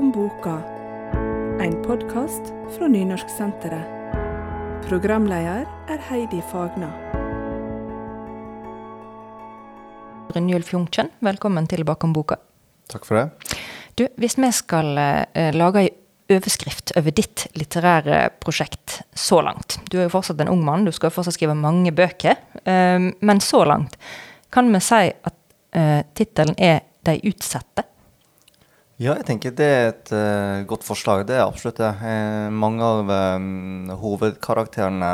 om boka, en podkast fra Nynorsksenteret. Programleder er Heidi Fagna. Brynjulf Junkjen, velkommen til Bakom boka. Takk for det. Du, hvis vi skal eh, lage ei overskrift over ditt litterære prosjekt så langt Du er jo fortsatt en ung mann, du skal jo fortsatt skrive mange bøker. Eh, men så langt, kan vi si at eh, tittelen er De utsette? Ja, jeg tenker det er et uh, godt forslag. Det er absolutt det. Eh, mange av um, hovedkarakterene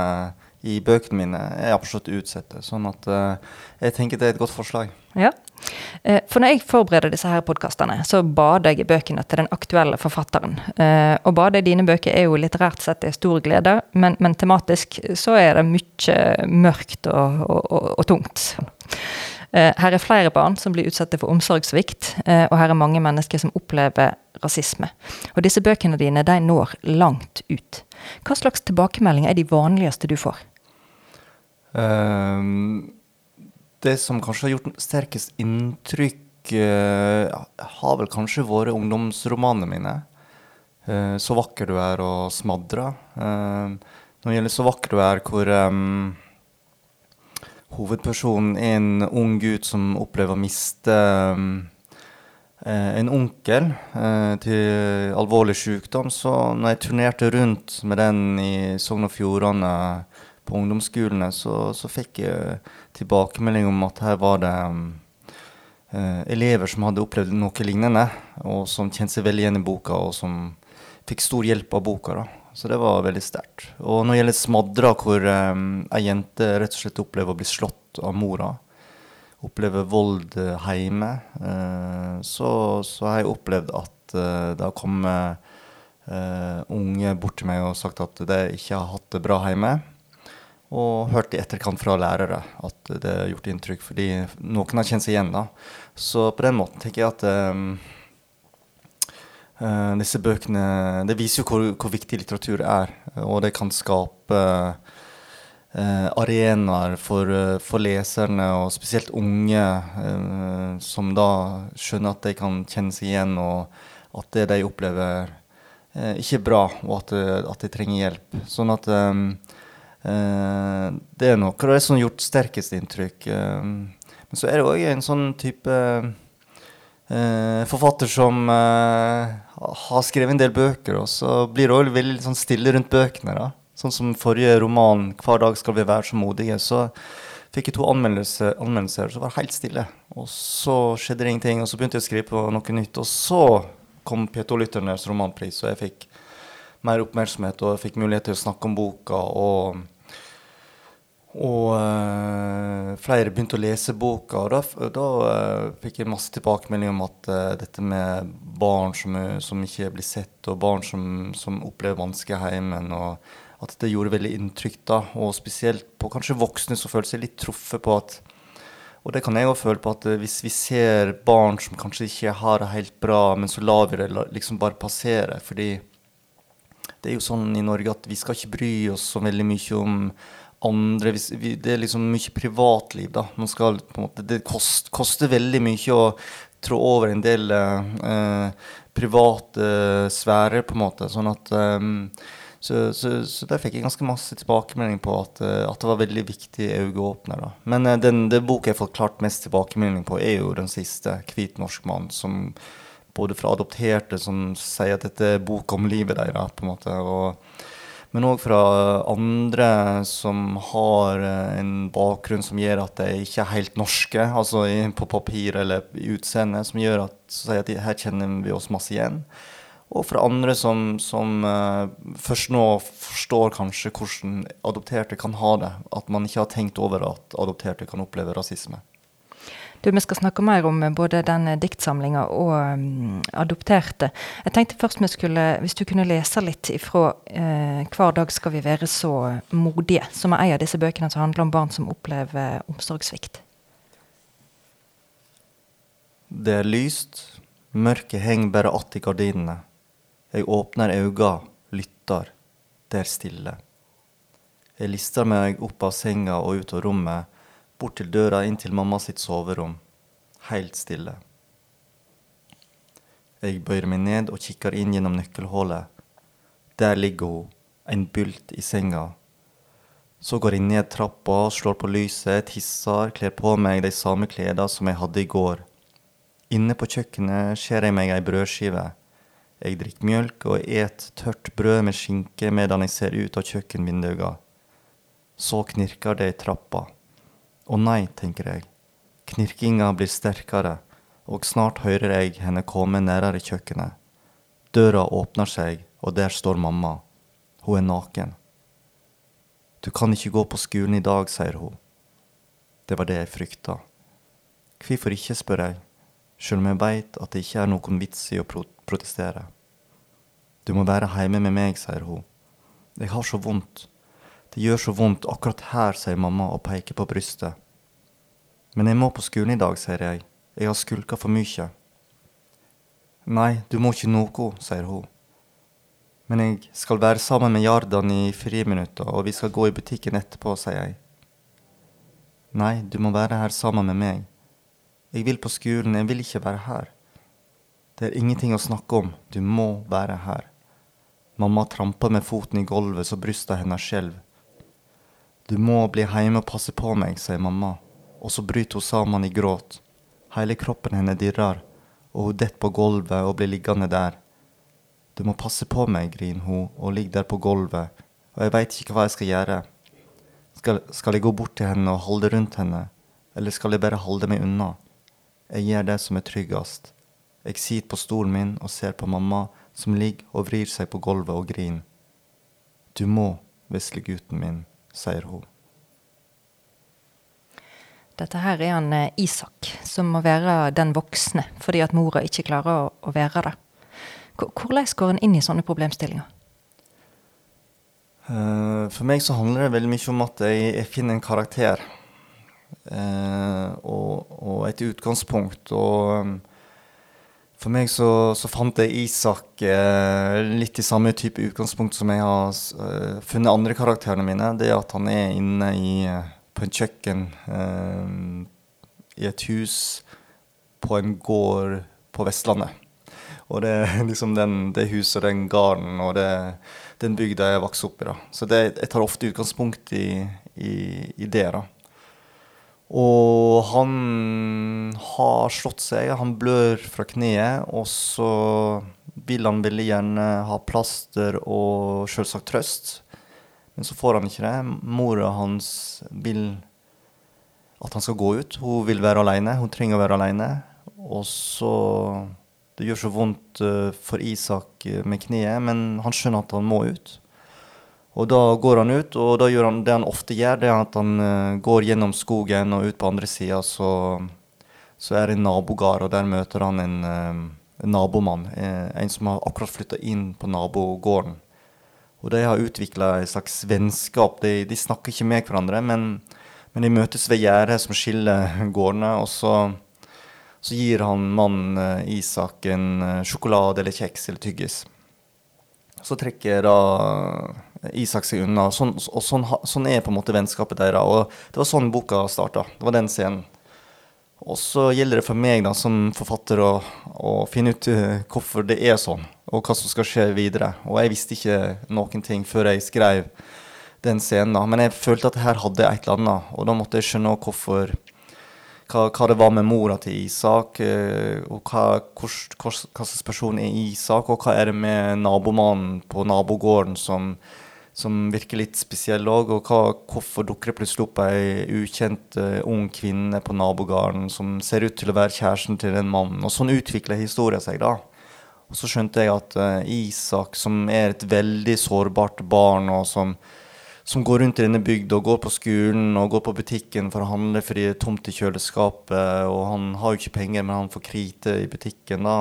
i bøkene mine er absolutt utsatte. Sånn at uh, jeg tenker det er et godt forslag. Ja. For når jeg forbereder disse her podkastene, så bader jeg i bøkene til den aktuelle forfatteren. Eh, å bade i dine bøker er jo litterært sett en stor glede, men, men, tematisk så er det mye mørkt og, og, og, og tungt. Eh, her er flere barn som blir utsatte for omsorgssvikt, eh, og her er mange mennesker som opplever rasisme. Og disse bøkene dine de når langt ut. Hva slags tilbakemeldinger er de vanligste du får? Um, det som kanskje har gjort sterkest inntrykk, uh, har vel kanskje vært ungdomsromanene mine. Uh, 'Så vakker du er' og 'Smadra'. Uh, når det gjelder 'Så vakker du er', hvor um, hovedpersonen er en ung gutt som opplever å miste eh, en onkel eh, til alvorlig sykdom. Så når jeg turnerte rundt med den i Sogn og Fjordane på ungdomsskolene, så, så, fikk jeg tilbakemelding om at her var det eh, elever som hadde opplevd noe lignende, og som kjente seg veldig igjen i boka, og som fikk stor hjelp av boka. da. Så det var veldig sterkt. Og når det gjelder smadra, hvor um, ei jente rett og slett opplever å bli slått av mora, opplever vold hjemme, uh, så, så, har jeg opplevd at uh, det har kommet uh, unge bort til meg og sagt at de ikke har hatt det bra hjemme. Og hørt i etterkant fra lærere at det har gjort inntrykk, fordi noen har kjent seg igjen. da. Så på den måten tenker jeg at um, Uh, disse bøkene Det viser jo hvor, hvor, viktig litteratur er, og det kan skape uh, arenaer for, uh, for, leserne, og spesielt unge, som da skjønner at de kan kjenne seg igjen, og at det de opplever, ikke er bra, og at, at, de trenger hjelp. Sånn at um, det er noe av det som har gjort sterkest inntrykk. men så er det òg en sånn type eh, forfatter som eh, har skrevet en del bøker, og så blir det også veldig sånn stille rundt bøkene. da. Sånn som forrige roman, 'Hver dag skal vi være så modige', så fikk jeg to anmeldelser, anmeldelser så var det helt stille. Og så skjedde det ingenting, og så begynte jeg å skrive på noe nytt. Og så kom P2-lytternes romanpris, og jeg fikk mer oppmerksomhet og jeg fikk mulighet til å snakke om boka. og og uh, flere begynte å lese boka, og da, da uh, fikk jeg masse tilbakemelding om at uh, dette med barn som, som, ikke blir sett, og barn som, som opplever vansker i heimen, og at det gjorde veldig inntrykk. da, Og spesielt på kanskje voksne som føler seg litt truffet på at Og det kan jeg òg føle på at hvis vi ser barn som kanskje ikke har det helt bra, men så lar vi det liksom bare passere, fordi det er jo sånn i Norge at vi skal ikke bry oss så veldig mye om andre Det er liksom mye privatliv, da. Man skal, på en måte, det kost, koster veldig mye å trå over en del eh, private sfærer, på en måte. Sånn at um, så, så, så, der fikk jeg ganske masse tilbakemelding på at, uh, at det var veldig viktig øyeåpner. Men den, den boka jeg har fått klart mest tilbakemelding på, er jo den siste, 'Hvit norsk mann', som både fra adopterte som sier at dette er bok om livet deres, på en måte, og men òg fra andre som har eh, en bakgrunn som gjør at de ikke er helt norske, altså på papir eller i utseende, som gjør at, at her kjenner vi oss masse igjen. Og fra andre som, som uh, først nå forstår kanskje hvordan adopterte kan ha det. At man ikke har tenkt over at adopterte kan oppleve rasisme. Du, Vi skal snakke mer om både den diktsamlinga og um, adopterte. Jeg tenkte først vi skulle, hvis du kunne lese litt ifra uh, 'Hver dag skal vi være så modige', som er en av disse bøkene som handler om barn som opplever omsorgssvikt. Det er lyst, mørket henger bare att i gardinene. Jeg åpner øynene, lytter, det er stille. Jeg lister meg opp av senga og ut av rommet bort til døra inn til mamma sitt soverom, helt stille. Jeg bøyer meg ned og kikker inn gjennom nøkkelhullet. Der ligger hun, en bult i senga. Så går jeg ned trappa, slår på lyset, tisser, kler på meg de samme klærne som jeg hadde i går. Inne på kjøkkenet skjærer jeg meg ei brødskive. Jeg drikker mjølk og et tørt brød med skinke medan jeg ser ut av kjøkkenvinduene. Så knirker det i trappa. Å nei, tenker jeg. Knirkinga blir sterkere, og snart hører jeg henne komme nærere kjøkkenet. Døra åpner seg, og der står mamma. Hun er naken. Du kan ikke gå på skolen i dag, sier hun. Det var det jeg frykta. Hvorfor ikke, spør jeg, sjøl om jeg veit at det ikke er noen vits i å protestere. Du må være hjemme med meg, sier hun. Jeg har så vondt. Det gjør så vondt akkurat her, sier mamma og peker på brystet. Men jeg må på skolen i dag, sier jeg. Jeg har skulka for mye. Nei, du må ikke noe, sier hun. Men jeg skal være sammen med Jardan i friminutter, og vi skal gå i butikken etterpå, sier jeg. Nei, du må være her sammen med meg. Jeg vil på skolen, jeg vil ikke være her. Det er ingenting å snakke om, du må være her. Mamma tramper med foten i gulvet så brystet hennes skjelver. Du må bli hjemme og passe på meg, sier mamma og så bryter hun sammen i gråt. Hele kroppen hennes dirrer, og hun detter på gulvet og blir liggende der. Du må passe på meg, griner hun og ligger der på gulvet, og jeg veit ikke hva jeg skal gjøre. Skal, skal, jeg gå bort til henne og holde rundt henne, eller skal jeg bare holde meg unna? Jeg gjør det som er tryggest. Jeg sitter på stolen min og ser på mamma som ligger og vrir seg på gulvet og griner. Du må, vesle gutten min, sier hun. Dette her er han eh, Isak, som må være den voksne fordi at mora ikke klarer å, å være det. Hvordan går en inn i sånne problemstillinger? Uh, for meg så handler det veldig mye om at jeg, jeg finner en karakter. Uh, og, og, et utgangspunkt. Og for meg så, så, fant jeg Isak eh, litt i samme type utgangspunkt som jeg har funnet andre karakterene mine. Det at han er inne i på en kjøkken eh, i et hus på en gård på Vestlandet. Og det er liksom den, det huset, den gården og det, den bygda jeg vokste opp i. da. Så det, jeg tar ofte utgangspunkt i, i, i det. da. Og han har slått seg. Han blør fra kneet. Og så vil han veldig gjerne ha plaster og selvsagt trøst. Men så får han ikke det. Mora hans vil at han skal gå ut. Hun vil være alene. Hun trenger å være alene. Og så Det gjør så vondt eh, for Isak eh, med kneet, men han skjønner at han må ut. Og da går han ut, og da gjør han det han ofte gjør, det er at han uh, går gjennom skogen, og ut på andre sida så, så, er det en nabogard, og der møter han en, uh, nabomann. Uh, en som har akkurat flytta inn på nabogården. Og de har utvikla et slags vennskap. De, de, snakker ikke med hverandre, men, men de møtes ved gjerdet som skiller gårdene. Og så, så gir han mannen eh, Isak en eh, sjokolade eller kjeks eller tyggis. Så trekker da Isak seg unna. Sånn, og sånn, sånn, er på en måte vennskapet deres. Og det var sånn boka starta. Det var den scenen. Og så gjelder det for meg da, som forfatter å, å finne ut uh, hvorfor det er sånn, og hva som skal skje videre. Og jeg visste ikke noen ting før jeg skrev den scenen. da. Men jeg følte at her hadde jeg et eller annet, og da måtte jeg skjønne hvorfor hva, hva, det var med mora til Isak, uh, og hva, hva, slags person er Isak, og hva er det med nabomannen på nabogården som som virker litt spesiell òg. Og hvorfor dukker det plutselig opp ei ukjent uh, ung kvinne på nabogården som ser ut til å være kjæresten til den mannen? Og sånn utvikler historien seg, da. Og så skjønte jeg at uh, Isak, som er et veldig sårbart barn, og som, som går rundt i denne bygda og går på skolen og går på butikken for å handle fordi det er tomt i kjøleskapet, og han har jo ikke penger, men han får krite i butikken, da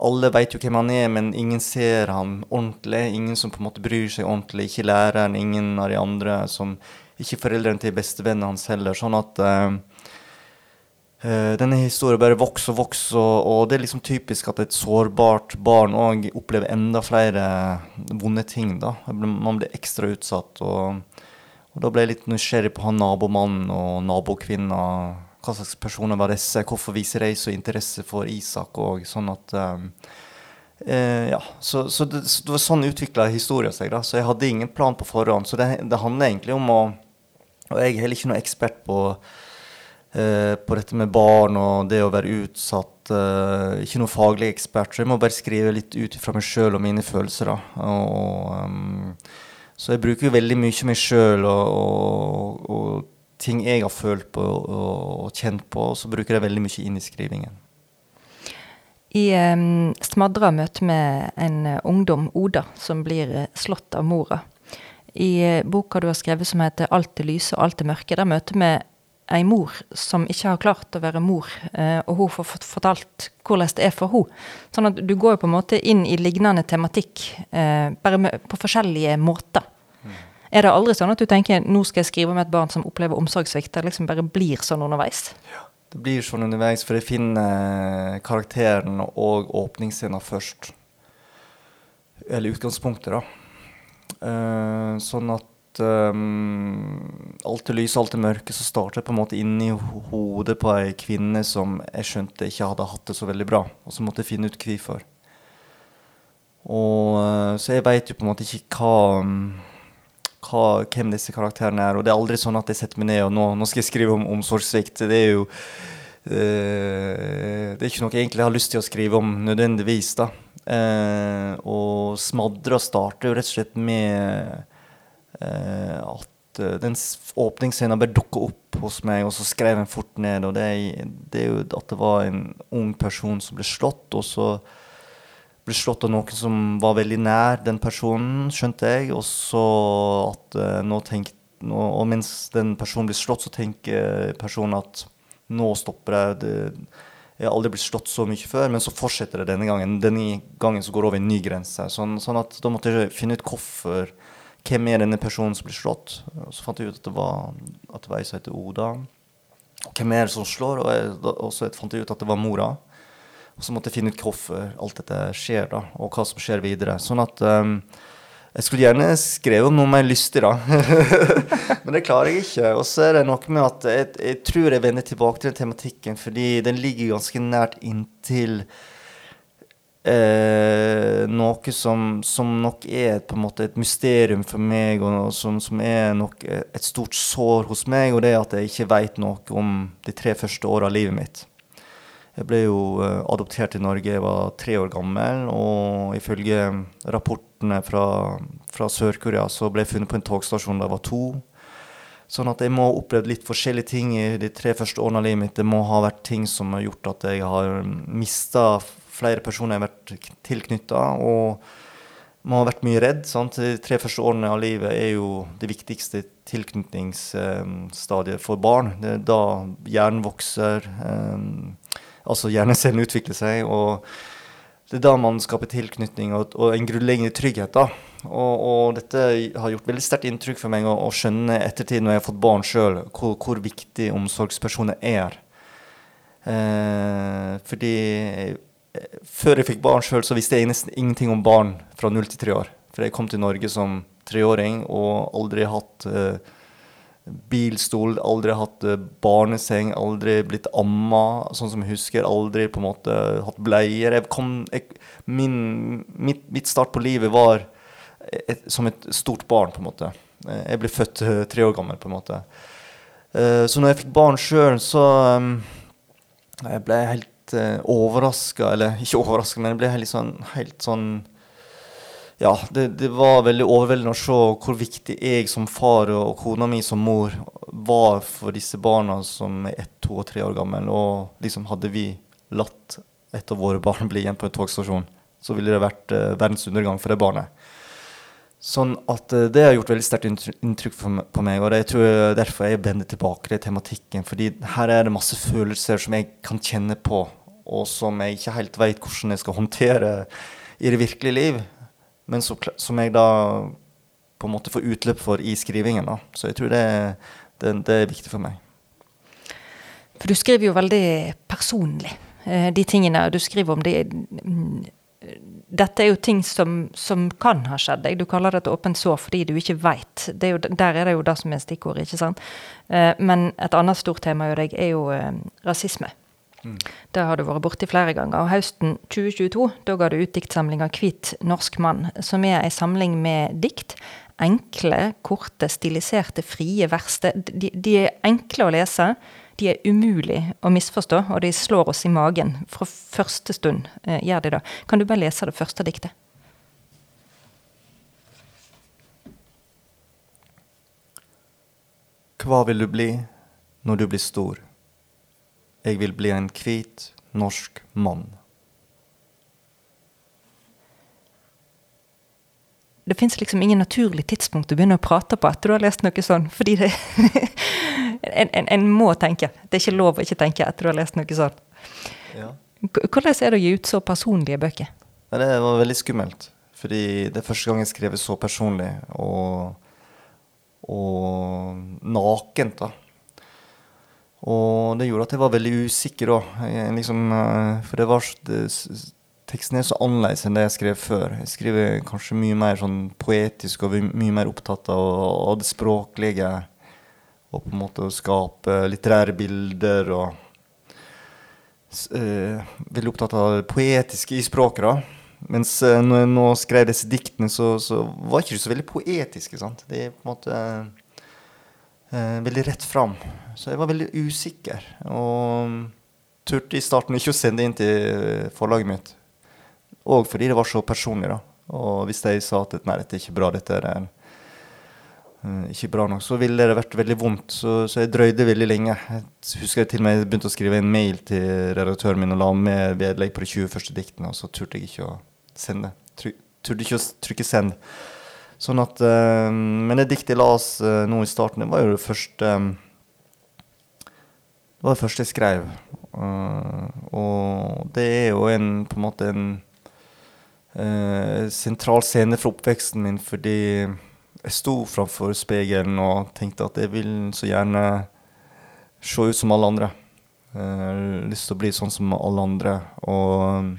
alle vet jo hvem han er, men ingen ser han ordentlig. Ingen som på en måte bryr seg ordentlig. Ikke læreren, ingen av de andre. som Ikke foreldrene til bestevennen hans heller. Sånn at uh, uh, denne historien bare vokser og vokser, og, og, det er liksom typisk at et sårbart barn òg opplever enda flere vonde ting. da. Man blir ekstra utsatt. og, og da ble jeg litt nysgjerrig på han nabomannen og nabokvinna hva slags personer var disse? Hvorfor viser de så interesse for Isak? Og sånn at um, eh, Ja, så, så, det, så, det, var sånn utvikla historien seg. da, Så jeg hadde ingen plan på forhånd. Så det, det handler egentlig om å Og jeg er heller ikke noen ekspert på, eh, på dette med barn og det å være utsatt. Eh, ikke noen faglig ekspert, så jeg må bare skrive litt ut fra meg sjøl og mine følelser. da, og um, så jeg bruker jo veldig mye meg sjøl og, og, og, ting jeg har følt på og, kjent på, så bruker jeg veldig mye inn i skrivingen. I um, smadra møter med en uh, ungdom, Oda, som blir uh, slått av mora. I uh, boka du har skrevet som heter 'Alt det lyse og alt det mørke', der møter vi ei mor som ikke har klart å være mor, og hun får fortalt hvordan det er for henne. Sånn at du går jo på en måte inn i lignende tematikk, bare på forskjellige måter. Er det aldri sånn at du tenker nå skal jeg skrive om et barn som opplever omsorgssvikt? Det liksom bare blir sånn underveis? Ja, det blir sånn underveis, for jeg finner karakteren og åpningsscenen først. Eller utgangspunktet, da. Uh, sånn at um, alt det lyse, alt det mørke, så starter på en måte inni hodet på ei kvinne som jeg skjønte ikke hadde hatt det så veldig bra, og så måtte finne ut hvorfor. Og, uh, så jeg veit jo på en måte ikke hva hva, hvem disse karakterene er. Og det er aldri sånn at jeg setter meg ned og nå, nå skal jeg skrive om omsorgssvikt. Det er jo uh, Det er ikke noe jeg egentlig har lyst til å skrive om nødvendigvis. da. Uh, og smadra starter jo rett og slett med uh, at den åpningsscenen bare dukka opp hos meg, og så skrev jeg fort ned. Og det det er jo at det var en ung person som ble slått, og så ble slått av noen som var veldig nær den personen, skjønte jeg. Og så at uh, nå tenk, nå, Og mens den personen blir slått, så tenker personen at nå stopper jeg. Det, jeg har aldri blitt slått så mye før, men så fortsetter det denne gangen. Denne gangen så går det over en ny grense. Sånn, sånn at da måtte jeg finne ut hvorfor. Hvem er denne personen som blir slått? Og så fant jeg ut at det var, at det var ei som heter Oda. Hvem er det som slår? Og, jeg, og så fant jeg ut at det var mora. Og så måtte jeg finne ut hvorfor alt dette skjer, da, og hva som skjer videre. Sånn at um, jeg skulle gjerne skrevet om noe mer lystig, da. Men det klarer jeg ikke. Og så er det noe med at jeg, jeg, tror jeg vender tilbake til den tematikken, fordi den ligger ganske nært inntil eh, noe som, som, nok er på en måte et mysterium for meg, og som, som, er nok et stort sår hos meg, og det er at jeg ikke veit noe om de tre første åra av livet mitt. Jeg ble jo uh, adoptert til Norge, jeg var tre år gammel. Og ifølge rapportene fra, fra Sør-Korea så ble jeg funnet på en togstasjon da jeg var to. Sånn at jeg må ha opplevd litt forskjellige ting i de tre første årene av livet mitt. Det må ha vært ting som har gjort at jeg har mista flere personer jeg har vært tilknytta. Og må ha vært mye redd. Sant? De tre første årene av livet er jo det viktigste tilknytningsstadiet for barn. Det er da hjernen vokser. Um, altså hjernecellen utvikler seg. og det er da man skaper tilknytning og, og en grunnleggende trygghet. da. Og, og, dette har gjort veldig sterkt inntrykk for meg å, å skjønne ettertid, når jeg har fått barn sjøl, hvor, hvor, viktig omsorgspersoner er. Eh, fordi eh, før jeg fikk barn sjøl, så visste jeg nesten ingenting om barn fra null til tre år. For jeg kom til Norge som treåring og aldri hatt eh, bilstol, aldri hatt eh, barneseng, aldri blitt amma, sånn som jeg husker. Aldri på en måte hatt bleier. Jeg kom, jeg, min, mitt, mitt, start på livet var et, som et stort barn, på en måte. Eh, jeg ble født tre år gammel, på en måte. Så når jeg fikk barn sjøl, så jeg ble jeg helt overraska. Eller ikke overraska, men jeg ble helt sånn, helt sånn ja, det, det, var veldig overveldende å se hvor viktig jeg som far og kona mi som mor var for disse barna som er ett, to og tre år gamle. Og liksom hadde vi latt et av våre barn bli igjen på en togstasjon, så ville det vært uh, verdens undergang for det barnet. Sånn at uh, Det har gjort veldig sterkt inntrykk på meg, og det, jeg tror derfor jeg vender tilbake til tematikken. fordi her er det masse følelser som jeg kan kjenne på, og som jeg ikke helt vet hvordan jeg skal håndtere i det virkelige liv men så, som jeg da på en måte får utløp for i skrivingen. Da. Så jeg tror det, det, det, er viktig for meg. For du skriver jo veldig personlig. Eh, de tingene du skriver om, De, dette er jo ting som, som kan ha skjedd deg. Du kaller det et åpent sår fordi du ikke veit. Der er det jo det som er stikkordet, ikke sant. Eh, men et annet stort tema i deg er jo eh, rasisme. Mm. Det har du vært borti flere ganger. Og høsten 2022 da ga du ut diktsamlinga 'Hvit norsk mann', som er ei samling med dikt. Enkle, korte, stiliserte, frie vers. De, de er enkle å lese de er umulig å misforstå, og de slår oss i magen fra første stund. Eh, gjør de det. Kan du bare lese det første diktet? Hva vil du bli når du blir stor? Jeg vil bli en hvit, norsk mann. Det fins liksom ingen naturlig tidspunkt å begynne å prate på etter du har lest noe sånn, fordi det en, en, en, må tenke. Det er ikke lov å ikke tenke etter du har lest noe sånt. Ja. Hvordan er det å gi ut så personlige bøker? Ja, det var veldig skummelt. Fordi det er første gang jeg skrev så personlig og, og nakent. da. Og det gjorde at jeg var veldig usikker òg. Liksom, eh, for var det, teksten er så annerledes enn det jeg skrev før. Jeg skriver kanskje mye mer sånn poetisk og mye mer opptatt av, av det språklige og på en måte å skape litterære bilder og uh, Veldig opptatt av det poetiske i språket. da. Mens uh, når jeg nå skrev disse diktene, så, så var ikke de så veldig poetiske. sant? Det er på en måte uh, veldig rett fram. Så jeg var veldig usikker. Og turte i starten ikke å sende inn til forlaget mitt. Og fordi det var så personlig. da. Og hvis de sa at nei, dette er ikke bra, dette er Uh, ikke bra nok, så ville det vært veldig vondt. Så, så, jeg drøyde veldig lenge. Jeg husker jeg til og med begynte å skrive en mail til redaktøren min og la med vedlegg på de 20 første diktene, og så turte jeg ikke å sende. turte ikke å trykke 'send'. Sånn at, uh, men det diktet jeg las uh, nå i starten, det var jo det første um, Det var det første jeg skrev. og det er jo en, på en måte en sentral scene fra oppveksten min fordi jeg sto framfor speilet og tenkte at jeg vil så gjerne se ut som alle andre. Jeg har lyst til å bli sånn som alle andre. Og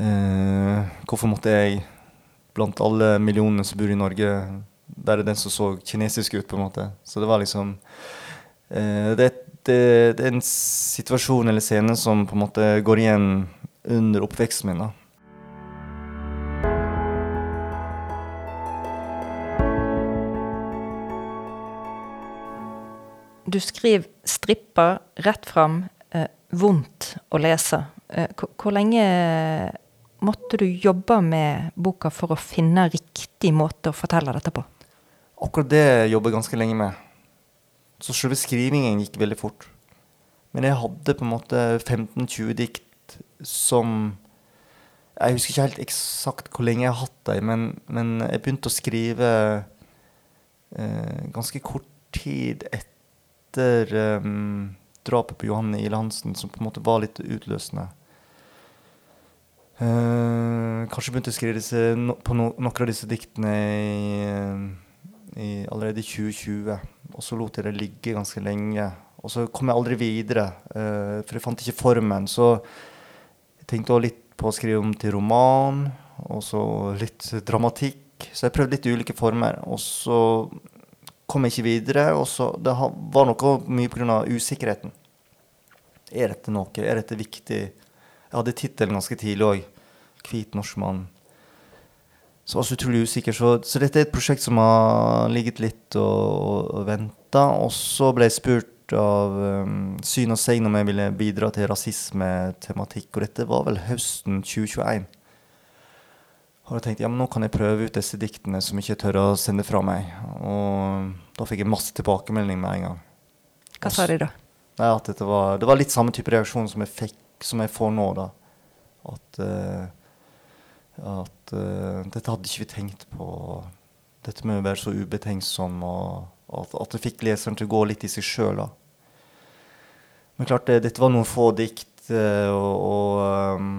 eh, hvorfor måtte jeg, blant alle millionene som bor i Norge, være den som så kinesisk ut, på en måte? Så det var liksom eh, det, det, det, er en situasjon eller scene som på en måte går igjen under oppveksten min. da. Du skriver stripper rett fram, eh, vondt å lese. Eh, hvor lenge måtte du jobbe med boka for å finne riktig måte å fortelle dette på? Akkurat det jobber jeg ganske lenge med. Så selve skrivingen gikk veldig fort. Men jeg hadde på en måte 15-20 dikt som Jeg husker ikke helt eksakt hvor lenge jeg har hatt dem, men, men jeg begynte å skrive eh, ganske kort tid etter um, drapet på Johanne Ile Hansen, som på en måte var litt utløsende. Uh, kanskje begynte å skrive no, på no, noen av disse diktene i, i, allerede i 2020. Og så lot jeg det ligge ganske lenge. Og så kom jeg aldri videre, uh, for jeg fant ikke formen. Så jeg tenkte også litt på å skrive om til roman, og så litt dramatikk. Så jeg prøvde litt ulike former. Og så kom jeg ikke videre. Og så Det var noe mye pga. usikkerheten. Er dette noe? Er dette viktig? Jeg hadde tittelen ganske tidlig òg. 'Hvit norsk mann'. Så jeg var så utrolig usikker. Så, så, dette er et prosjekt som har ligget litt og, og, venta. Og så ble jeg spurt av um, Syn og Segn om jeg ville bidra til rasismetematikk. Og dette var vel høsten 2021. Og jeg tenkte ja, men nå kan jeg prøve ut disse diktene som jeg ikke tør å sende fra meg. Og da fikk jeg masse tilbakemelding med en gang. Hva sa de da? Nei, at var, det var litt samme type reaksjon som jeg, fikk, som jeg får nå. da. At, uh, at uh, dette hadde ikke vi tenkt på. Dette med å være så ubetenksom. Og at, at det fikk leseren til å gå litt i seg sjøl. Men klart, det, dette var noen få dikt. Uh, og, og um,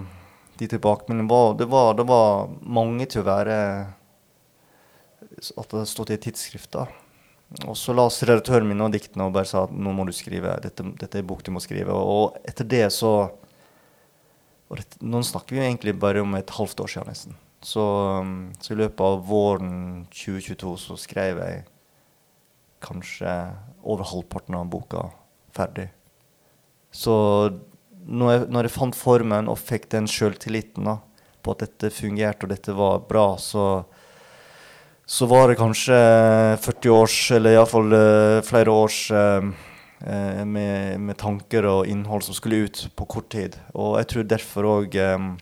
de tilbakemeldingene var det, var det var mange til å være At det hadde stått i et tidsskrift. da. Og så la redaktøren min og diktene og bare sa at nå må du skrive. Dette, dette er bok du må skrive. Og etter det så nå snakker vi egentlig bare om et halvt år siden nesten. Så, um, så i løpet av våren 2022 så skrev jeg kanskje over halvparten av boka ferdig. Så når jeg, når jeg fant formen og fikk den sjøltilliten på at dette fungerte og dette var bra, så, så var det kanskje 40 års, eller iallfall eh, flere års uh, med, med, tanker og innhold som skulle ut på kort tid. Og jeg tror derfor òg um,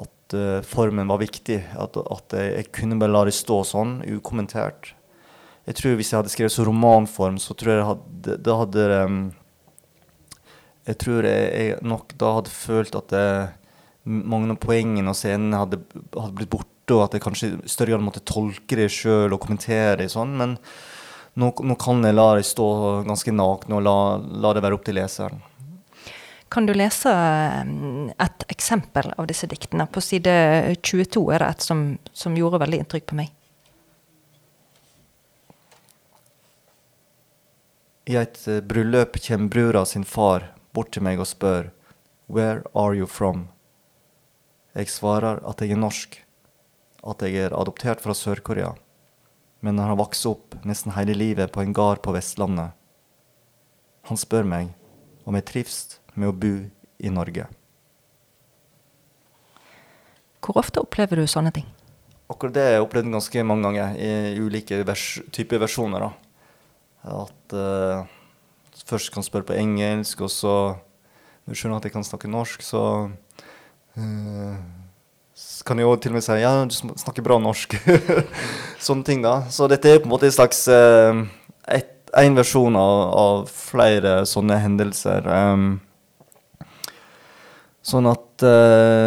at uh, formen var viktig. At, at jeg, jeg, kunne bare la det stå sånn, ukommentert. Jeg tror Hvis jeg hadde skrevet så romanform, så tror jeg hadde, da hadde Jeg tror jeg, jeg, nok da hadde følt at det, mange av poengene og scenene hadde, hadde, blitt borte, og at jeg kanskje i større grad måtte tolke det sjøl og kommentere det sånn. Men nå, nå, kan jeg la det stå ganske nakne og la, la det være opp til leseren. Kan du lese et eksempel av disse diktene? På side 22 er det et som, som gjorde veldig inntrykk på meg. I et eh, bryllup kommer brura sin far bort til meg og spør Where are you from? Jeg svarer at jeg er norsk, at jeg er adoptert fra Sør-Korea, men han har vokst opp nesten hele livet på en gard på Vestlandet. Han spør meg om jeg trives med å bo i Norge. Hvor ofte opplever du sånne ting? Akkurat det har jeg opplevd ganske mange ganger i ulike vers typer versjoner. da. At uh, først kan spørre på engelsk, og så Når du skjønner at jeg kan snakke norsk, så uh, kan jo til og med si ja, du snakker bra norsk. Sånne ting, da. Så dette er på en måte en slags et, en versjon av, av, flere sånne hendelser. Um, sånn at uh,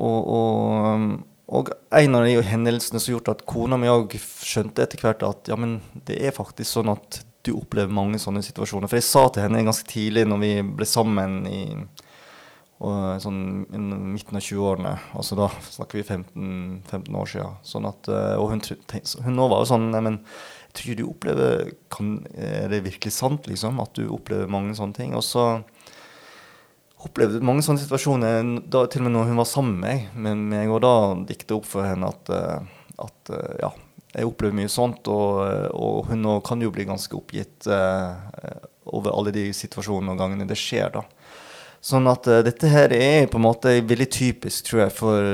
og, og, og en av de hendelsene som gjorde at kona mi òg skjønte etter hvert at ja, men det er faktisk sånn at du opplever mange sånne situasjoner. For jeg sa til henne ganske tidlig når vi ble sammen i og, sånn midten av 20-årene. Altså da snakker vi 15, 15 år siden. Sånn at, eh, og hun, hun nå var jo sånn men jeg tror du opplever kan, Er det virkelig sant, liksom? At du opplever mange sånne ting? Og så opplevde mange sånne situasjoner, da, til og med når hun var sammen med meg. Men jeg og da dikta opp for henne at, eh, at, eh, ja, jeg opplever mye sånt. Og, og hun kan jo bli ganske oppgitt uh, over alle de situasjonene og gangene det skjer. da. Sånn at uh, dette her er på en måte veldig typisk, tror jeg, for,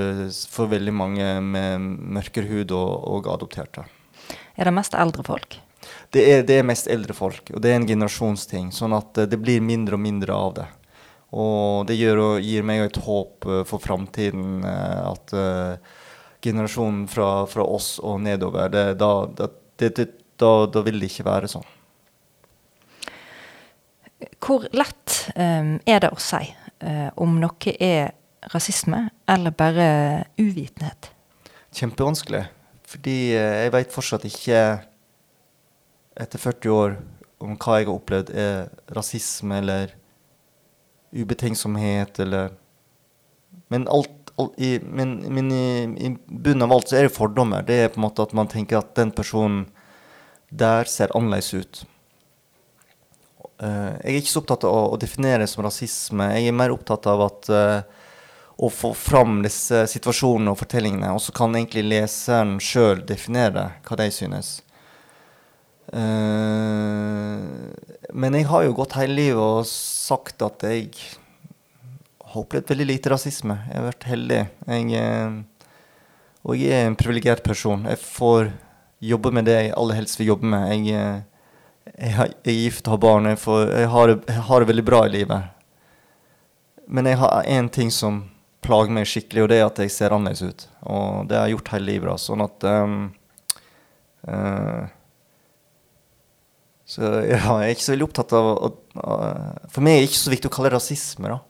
for veldig mange med mørkere hud og, og, adopterte. Er det mest eldre folk? Det er, det er mest eldre folk, og det er en generasjonsting. Sånn at uh, det blir mindre og mindre av det. Og det gjør, gir meg et håp uh, for framtiden at generasjonen fra, fra, oss og nedover det, da, det, det, da, da, vil det ikke være sånn. Hvor lett um, er det å si om noe er rasisme eller bare uvitenhet? Kjempevanskelig. Fordi jeg veit fortsatt ikke, etter 40 år, om hva jeg har opplevd er rasisme eller ubetenksomhet eller Men, alt, alt i, men, men i, i, bunnen av alt så er det fordommer. Det er på en måte at man tenker at den personen der ser annerledes ut. Uh, jeg er ikke så opptatt av å, definere det som rasisme. Jeg er mer opptatt av at uh, å få fram disse situasjonene og fortellingene. Og så kan egentlig leseren sjøl definere hva de synes. Uh, men jeg har jo gått hele livet og sagt at jeg har opplevd veldig lite rasisme. Jeg har vært heldig. Jeg, uh, og jeg er en privilegert person. Jeg får jobbe med det jeg aller helst vil jobbe med. Jeg, jeg, er gift har barn. Jeg, får, jeg, har, jeg, har, det veldig bra i livet. Men jeg har én ting som plager meg skikkelig, og det er at jeg ser annerledes ut. Og det har jeg gjort hele livet. Sånn at um, så ja, jeg er ikke så veldig opptatt av å, For meg er det ikke så viktig å kalle det rasisme, da.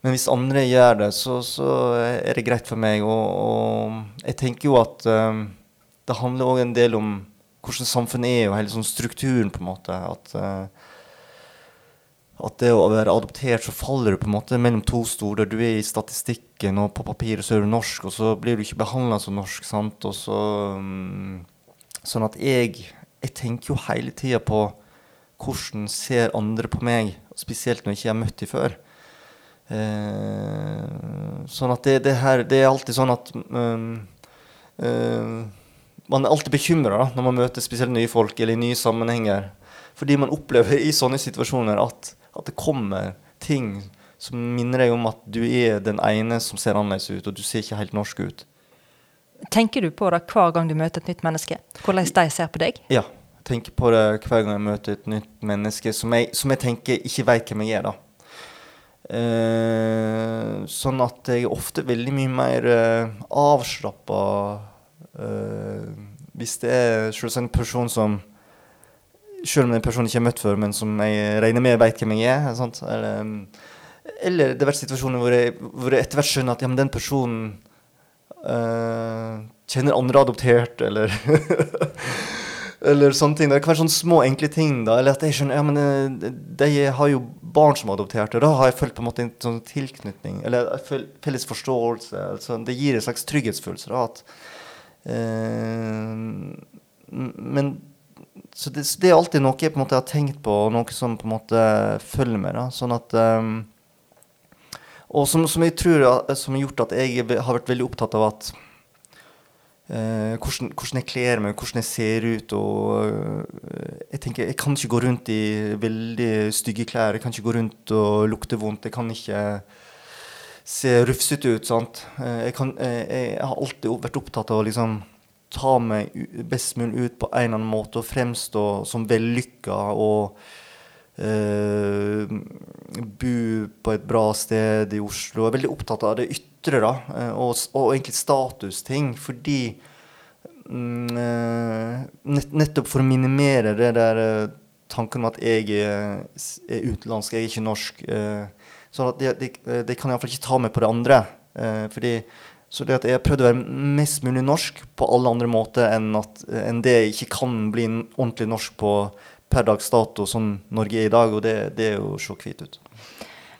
Men hvis andre gjør det, så, så er det greit for meg. Og, og jeg tenker jo at um, det handler òg en del om hvordan samfunnet er, og hele sånn strukturen, på en måte. At, uh, at det å være adoptert, så faller du på en måte mellom to stoler. Du er i statistikken, og på papiret så er du norsk, og så blir du ikke behandla som norsk. sant? Og så, um, sånn at jeg jeg tenker jo hele tida på hvordan ser andre på meg, spesielt når jeg ikke har møtt dem før. Eh, sånn at det, det, her Det er alltid sånn at um, uh, Man er alltid bekymra når man møter spesielt nye folk eller i nye sammenhenger. Fordi man opplever i sånne situasjoner at, at det kommer ting som minner deg om at du er den ene som ser annerledes ut, og du ser ikke helt norsk ut. Tenker du på det hver gang du møter et nytt menneske? Hvordan de ser på deg? Ja. Jeg tenker på det hver gang jeg møter et nytt menneske som jeg, som jeg tenker ikke veit hvem jeg er. da. Eh, sånn at jeg er ofte veldig mye mer eh, avslappa hvis det er en person som Selv om det er en person jeg ikke har møtt før, men som jeg regner med veit hvem jeg er. Sant? Eller, eller det har vært situasjoner hvor jeg, hvor jeg etter hvert skjønner at ja, men den personen uh, kjenner andre adoptert, eller Eller sånne ting. Det kan være sånne små, enkle ting. da, Eller at jeg skjønner ja, men eh, de har jo barn som er adoptert, og da har jeg følt på en måte en sånn tilknytning. Eller felles forståelse. altså Det gir en slags trygghetsfølelse. da, at eh, Men så det, det, er alltid noe jeg på en måte har tenkt på, og noe som på en måte følger da, sånn um, Og som, som, jeg tror som har gjort at jeg har vært veldig opptatt av at uh, hvordan, hvordan, jeg kler meg, hvordan jeg ser ut. og uh, Jeg tenker, jeg kan ikke gå rundt i veldig stygge klær. Jeg kan ikke gå rundt og lukte vondt. Jeg kan ikke se rufsete ut. sant? Uh, jeg, kan, jeg, har alltid vært opptatt av å liksom ta meg best mulig ut på en eller annen måte og fremstå som vellykka og uh, bo på et bra sted i Oslo. Jeg er veldig opptatt av det ytre da, eh, og, og egentlig statusting. Fordi uh, nett, nettopp for å minimere det der uh, tanken om at jeg er, utenlandsk, jeg er ikke norsk. Så de, de, de kan iallfall ikke ta meg på det andre. fordi så det at jeg har prøvd å være mest mulig norsk på alle andre måter enn, at, enn det jeg ikke kan bli ordentlig norsk på per dags dato, som Norge er i dag. Og det, det er jo så hvit ut.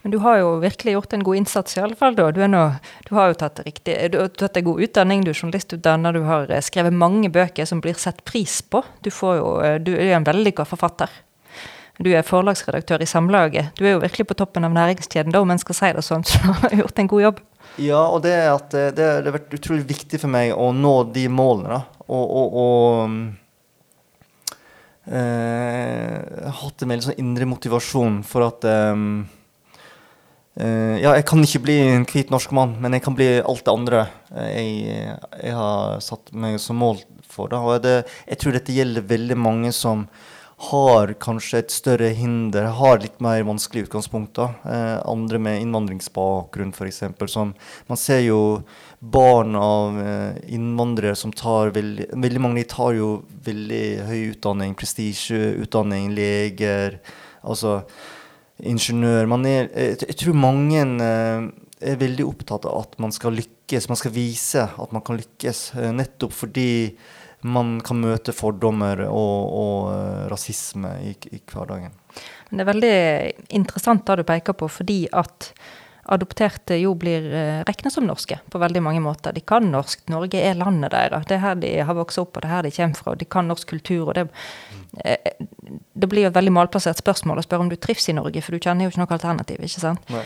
Men du har jo virkelig gjort en god innsats, i alle fall. Da. Du, nå, du har jo tatt, riktig, du har tatt en god utdanning, du er journalistutdanner, du har eh, skrevet mange bøker som blir sett pris på. Du, jo, eh, du er jo en vellykka forfatter. Du er forlagsredaktør i Samlaget. Du er jo virkelig på toppen av næringskjeden, da, om en skal si det sånn. Så du har gjort en god jobb. Ja, og det, at det, det, har vært utrolig viktig for meg å nå de målene. Og, og, og eh, hatt en veldig sånn indre motivasjon for at eh, eh, Ja, jeg kan ikke bli en hvit norsk mann, men jeg kan bli alt det andre jeg, jeg har satt meg som mål for. Da. Og det, jeg tror dette gjelder veldig mange som har kanskje et større hinder, har litt mer vanskelige utgangspunkter. Eh, andre med innvandringsbakgrunn, f.eks. Man ser jo barn av eh, innvandrere som tar veldig Veldig mange tar jo veldig høy utdanning, prestisjeutdanning, leger, altså ingeniør. Er, jeg, jeg tror mange eh, er veldig opptatt av at man skal lykkes. Man skal vise at man kan lykkes, eh, nettopp fordi man kan møte fordommer og, og uh, rasisme i, i, hverdagen. Det er veldig interessant det du peker på, fordi at adopterte jo blir uh, regna som norske på veldig mange måter. De kan norsk. Norge er landet deres. Det er her de har vokst opp, og det er her de kommer fra. De kan norsk kultur. og det, uh, det blir jo et veldig malplassert spørsmål å spørre om du trives i Norge, for du kjenner jo ikke noe alternativ. ikke sant? Nei.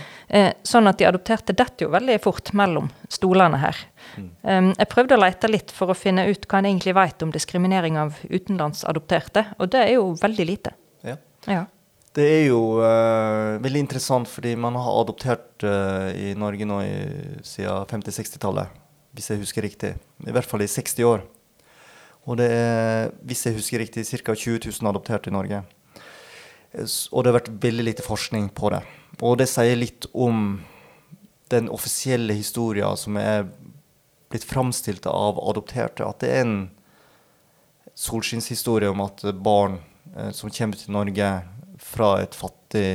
sånn at de adopterte detter jo veldig fort mellom stolene her. Mm. jeg prøvde å lete litt for å finne ut hva en egentlig vet om diskriminering av utenlandsadopterte, og det er jo veldig lite. Ja. ja. Det er jo uh, veldig interessant, fordi man har adoptert uh, i Norge nå i, siden 50-60-tallet, hvis jeg husker riktig. I hvert fall i 60 år. Og det er, hvis jeg husker riktig, ca. 20 000 adopterte i Norge. Og det har vært veldig lite forskning på det. Og det sier litt om den offisielle historien som er blitt framstilt av adopterte. At det er en solskinnshistorie om at barn eh, som kommer til Norge fra et fattig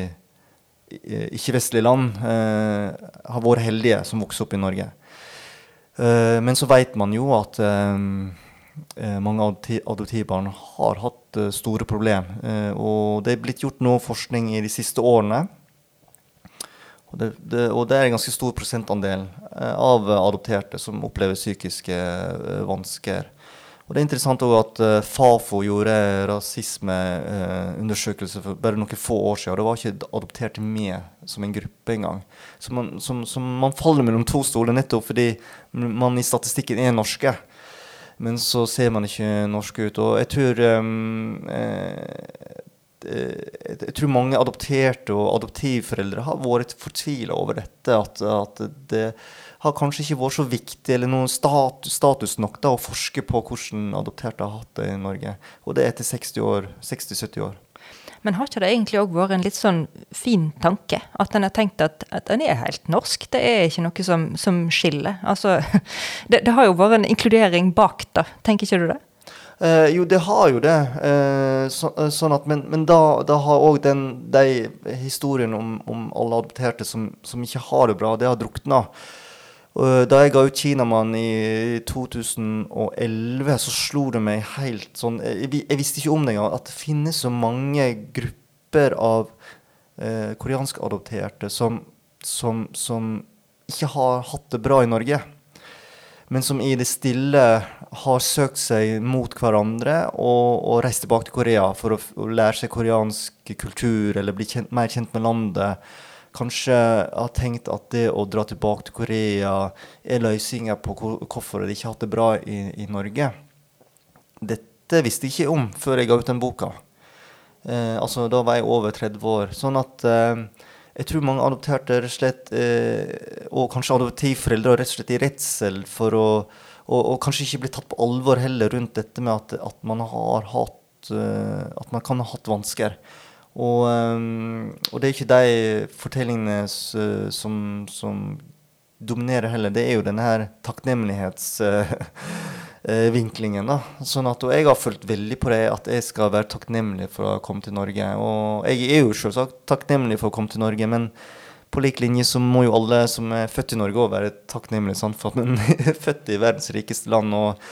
eh, ikke-vestlig land, eh, har vært heldige som vokser opp i Norge. Eh, men så vet man jo at eh, eh, mange adoptivbarn har hatt store problemer. og det er blitt gjort noe forskning i de siste årene og det, det, og det, er en ganske stor prosentandel eh, av adopterte som opplever psykiske eh, vansker. Og det er interessant også at uh, Fafo gjorde rasismeundersøkelse uh, for bare noen få år siden. Og det var ikke adoptert med som en gruppe engang. Så man, som, som man faller mellom to stoler nettopp fordi man i statistikken er norske. Men så ser man ikke norsk ut. Og jeg tror um, jeg tror mange adopterte og adoptivforeldre har vært fortvila over dette. At, at, det har kanskje ikke vært så viktig eller noen status, status nok da, å forske på hvordan adopterte har hatt det i Norge. Og det er etter 60-70 år. Men har ikke det egentlig òg vært en litt sånn fin tanke? At en har tenkt at, at den er helt norsk. Det er ikke noe som, som skiller. Altså, det, det, har jo vært en inkludering bak det, tenker ikke du det? Eh, jo, det har jo det. Eh, så, eh, sånn at, men, men da, da, har òg de historiene om, om, alle adopterte som, som, ikke har det bra, det har drukna. Da jeg ga ut 'Kinamann' i 2011, så slo det meg helt sånn Jeg, jeg visste ikke om det engang, at det finnes så mange grupper av eh, koreanskadopterte som, som, som ikke har hatt det bra i Norge men som i det stille har søkt seg mot hverandre og, og reist tilbake til Korea for å, å, lære seg koreansk kultur eller bli kjent, mer kjent med landet. Kanskje har tenkt at det å dra tilbake til Korea er løsninga på hvorfor de ikke har hatt det bra i, i, Norge. Dette visste jeg ikke om før jeg ga ut den boka. Eh, altså, da var jeg over 30 år. Sånn at eh, jeg tror mange adopterte rett og slett, eh, og kanskje adoptivforeldre rett og slett i redsel for å og, og, kanskje ikke bli tatt på alvor heller rundt dette med at, at man har hatt uh, At man kan ha hatt vansker. Og, um, og, det er ikke de fortellingene som, som dominerer heller. Det er jo denne her takknemlighets... Uh, eh, vinklingen. da. Sånn at, og jeg har følt veldig på det at jeg skal være takknemlig for å komme til Norge. Og jeg er jo selvsagt takknemlig for å komme til Norge, men på lik linje så må jo alle som er født i Norge òg være takknemlige sant? for at man er født i verdens rikeste land. Og,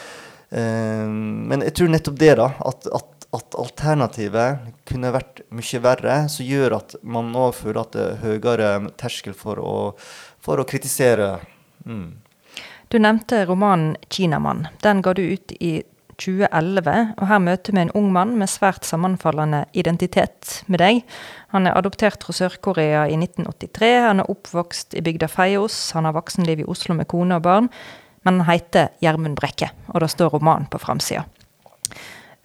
eh, men jeg tror nettopp det, da, at, at, at alternativet kunne vært mye verre, som gjør at man nå føler at det er høyere terskel for å, for å kritisere. Mm. Du nevnte romanen 'Kinamann'. Den ga du ut i 2011, og her møter vi en ung mann med svært sammenfallende identitet med deg. Han er adoptert fra Sør-Korea i 1983, han er oppvokst i bygda Feios, han har voksenliv i Oslo med kone og barn, men han heter Gjermund Brekke, og det står roman på framsida.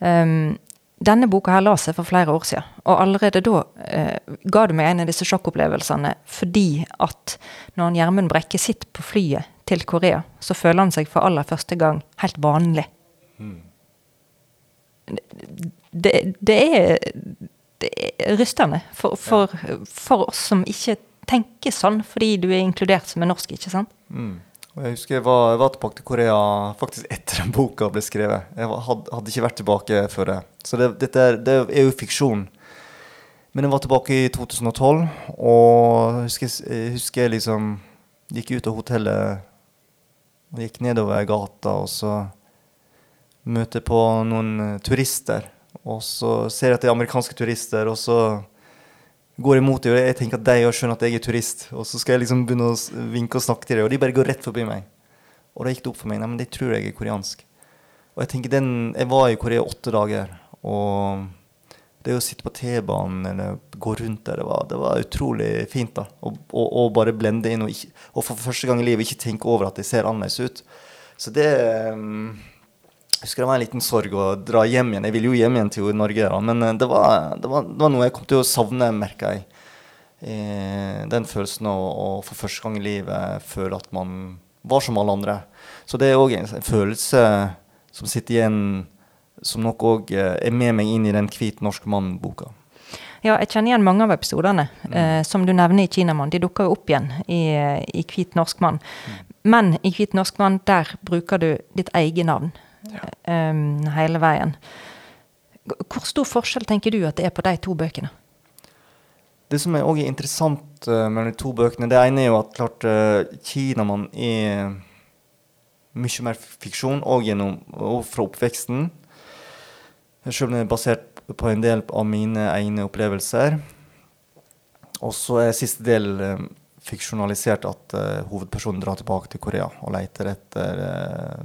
Um, denne boka her la seg for flere år siden, og allerede da eh, ga du meg en av disse sjokkopplevelsene fordi at når Gjermund Brekke sitter på flyet til Korea, så føler han seg for aller første gang helt vanlig. Mm. Det, det, er, det, er, rystende for, for, for, oss som ikke tenker sånn, fordi du er inkludert som en norsk, ikke sant? Mm. Jeg husker jeg var, jeg var, tilbake til Korea faktisk etter den boka ble skrevet. Jeg hadde, hadde, ikke vært tilbake før det. Så det, dette er, det er jo fiksjon. Men jeg var tilbake i 2012, og jeg husker, jeg husker liksom gikk ut av hotellet og gikk nedover gata, og så møter jeg på noen turister. Og så ser jeg at det er amerikanske turister, og så går jeg det, og jeg tenker at de òg skjønner at jeg er turist. Og så skal jeg liksom begynne å vinke og snakke til dem, og de bare går rett forbi meg. Og da gikk det opp for meg. Nei, men de tror jeg er koreansk. Og jeg tenker den, jeg var i Korea åtte dager, og det å sitte på T-banen eller gå rundt der, det var, det var utrolig fint. da. Og, bare blende inn, og, ikke, og, for første gang i livet ikke tenke over at det ser annerledes ut. Så det um, Jeg husker det var en liten sorg å dra hjem igjen. Jeg ville jo hjem igjen til Norge, da, men eh, det var, det, var, det var, noe jeg kom til å savne, merka jeg. Eh, den følelsen å, å for første gang i livet føle at man var som alle andre. Så det er òg en, en følelse som sitter igjen som nok òg eh, er med meg inn i den Hvit norsk mann-boka. Ja, jeg kjenner igjen mange av episodene. Mm. Eh, som du nevner i 'Kinamann'. De dukker jo opp igjen i, i 'Hvit norsk mann'. Mm. Men i 'Hvit norsk mann' der bruker du ditt eget navn. Um, hele veien. Hvor stor forskjell tenker du at det er på de to bøkene? Det som er også interessant uh, mellom de to bøkene, det ene er jo at klart uh, 'Kinamann' er mye mer fiksjon, og, gjennom, og fra oppveksten. Selv om det er basert på en del av mine egne opplevelser. Og så er siste del eh, fiksjonalisert at uh, hovedpersonen drar tilbake til Korea og leter etter uh,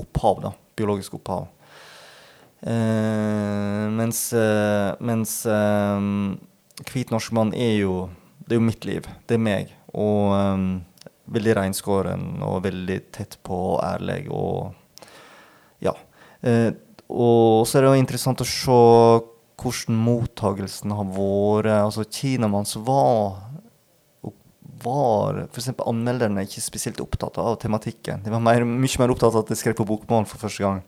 opphav da, biologisk opphav. Eh, mens eh, mens eh, hvit norsk mann er jo Det er jo mitt liv. Det er meg. Og um, veldig reinskåren og veldig tett på og ærlig og Ja. Eh, og så er det jo interessant å se hvordan mottagelsen har vært. Altså Kinamanns var var f.eks. anmelderne ikke spesielt opptatt av tematikken. De var mer, mye mer opptatt av at de skrev på bokmål for første gang.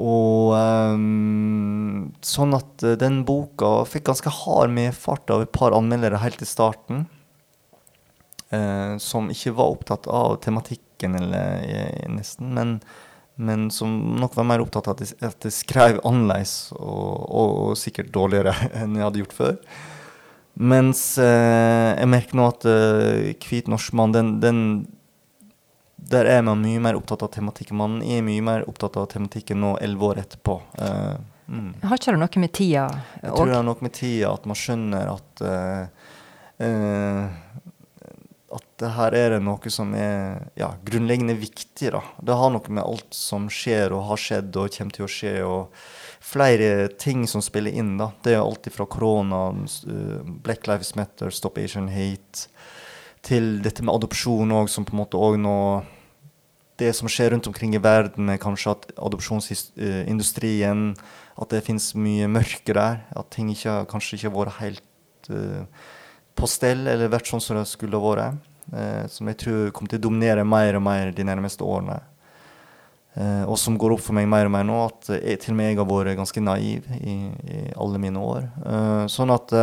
Og um, Sånn at uh, den boka fikk ganske hard medfart av et par anmeldere helt i starten. Uh, som ikke var opptatt av tematikken, eller uh, nesten, men, men, som nok var mer opptatt av at de, de skrev annerledes og, og, og, sikkert dårligere enn jeg hadde gjort før. Mens jeg merker nå at Hvit norsk mann, den, den der er man mye mer opptatt av tematikken. Man er mye mer opptatt av tematikken nå elleve år etterpå. Eh, mm. Har ikke det noe med tida Jeg tror det har noe med tida, at man skjønner at uh, uh, At det her er det noe som er ja, grunnleggende viktig. da. Det har noe med alt som skjer og har skjedd og kommer til å skje. og flere ting som spiller inn. da. Det er alt fra korona, Black Lives Matter, Stop Asian Hate, til dette med adopsjon òg, som på en måte òg nå det som skjer rundt omkring i verden, er kanskje at adopsjonsindustrien At det finnes mye mørke der. At ting ikke, kanskje ikke har vært helt uh, på stell eller vært sånn som det skulle vært. Uh, som jeg tror kommer til å dominere mer og mer de nærmeste årene. Uh, og som går opp for meg mer og mer nå, at jeg, til og med jeg har vært ganske naiv i, i alle mine år. sånn at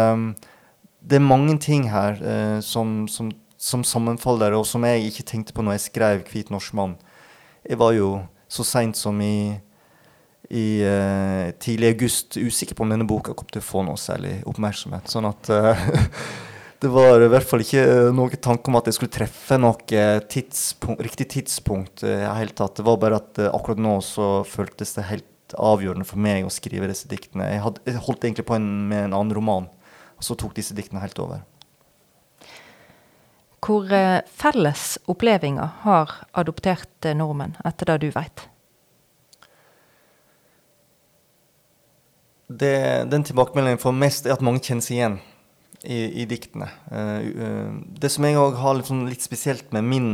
det er mange ting her som, som som sammenfaller, og som jeg ikke tenkte på når jeg skrev 'Hvit norsk mann'. Jeg var jo så seint som i, i tidlig august usikker på om denne boka kom til å få noe særlig oppmerksomhet. Sånn at det var i hvert fall ikke noen tanke om at jeg skulle treffe noe tidspunkt, riktig tidspunkt. i uh, tatt. Det var bare at uh, akkurat nå så føltes det helt avgjørende for meg å skrive disse diktene. Jeg, hadde, jeg holdt egentlig på en, med en annen roman, og så tok disse diktene helt over. Hvor eh, felles opplevelser har adopterte nordmenn, etter det du vet? Den tilbakemeldingen jeg får mest, er at mange kjenner seg igjen i, i diktene. Uh, uh, det som jeg òg har sånn, litt, spesielt med min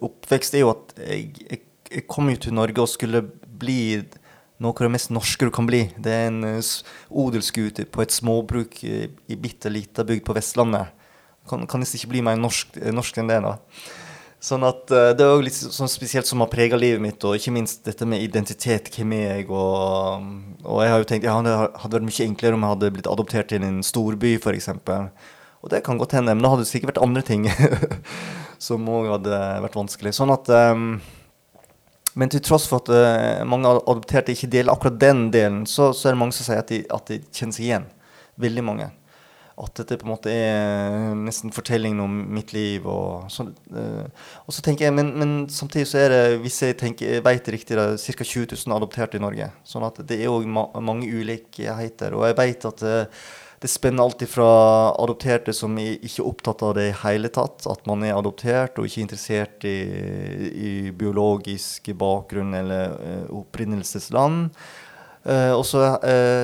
oppvekst, er jo at jeg, jeg, jeg, kom jo til Norge og skulle bli noe av det mest norske du kan bli. Det er en odelsgutt på et småbruk i, i bitte lita bygd på Vestlandet kan, kan nesten ikke bli mer norsk, eh, norsk enn det. da. Sånn at uh, Det er litt sånn spesielt som har prega livet mitt, og ikke minst dette med identitet. Hvem er jeg? Og, og jeg har jo tenkt ja, det hadde vært mye enklere om jeg hadde blitt adoptert til en storby, f.eks. Og det kan godt hende, men da hadde det sikkert vært andre ting som òg hadde vært vanskelig. Sånn at um, Men til tross for at uh, mange adopterte ikke deler akkurat den delen, så, så er det mange som sier at de, at de kjenner seg igjen. Veldig mange at dette på en måte er nesten fortellingen om mitt liv. Og så, uh, og så tenker jeg, men, men, samtidig så er det, hvis jeg tenker, jeg vet riktig, ca. 20 000 adopterte i Norge. sånn at det er òg ma mange ulikheter. Og jeg vet at uh, det spenner alltid fra adopterte som ikke er opptatt av det i hele tatt, at man er adoptert og ikke interessert i, i biologisk bakgrunn eller opprinnelsesland. og så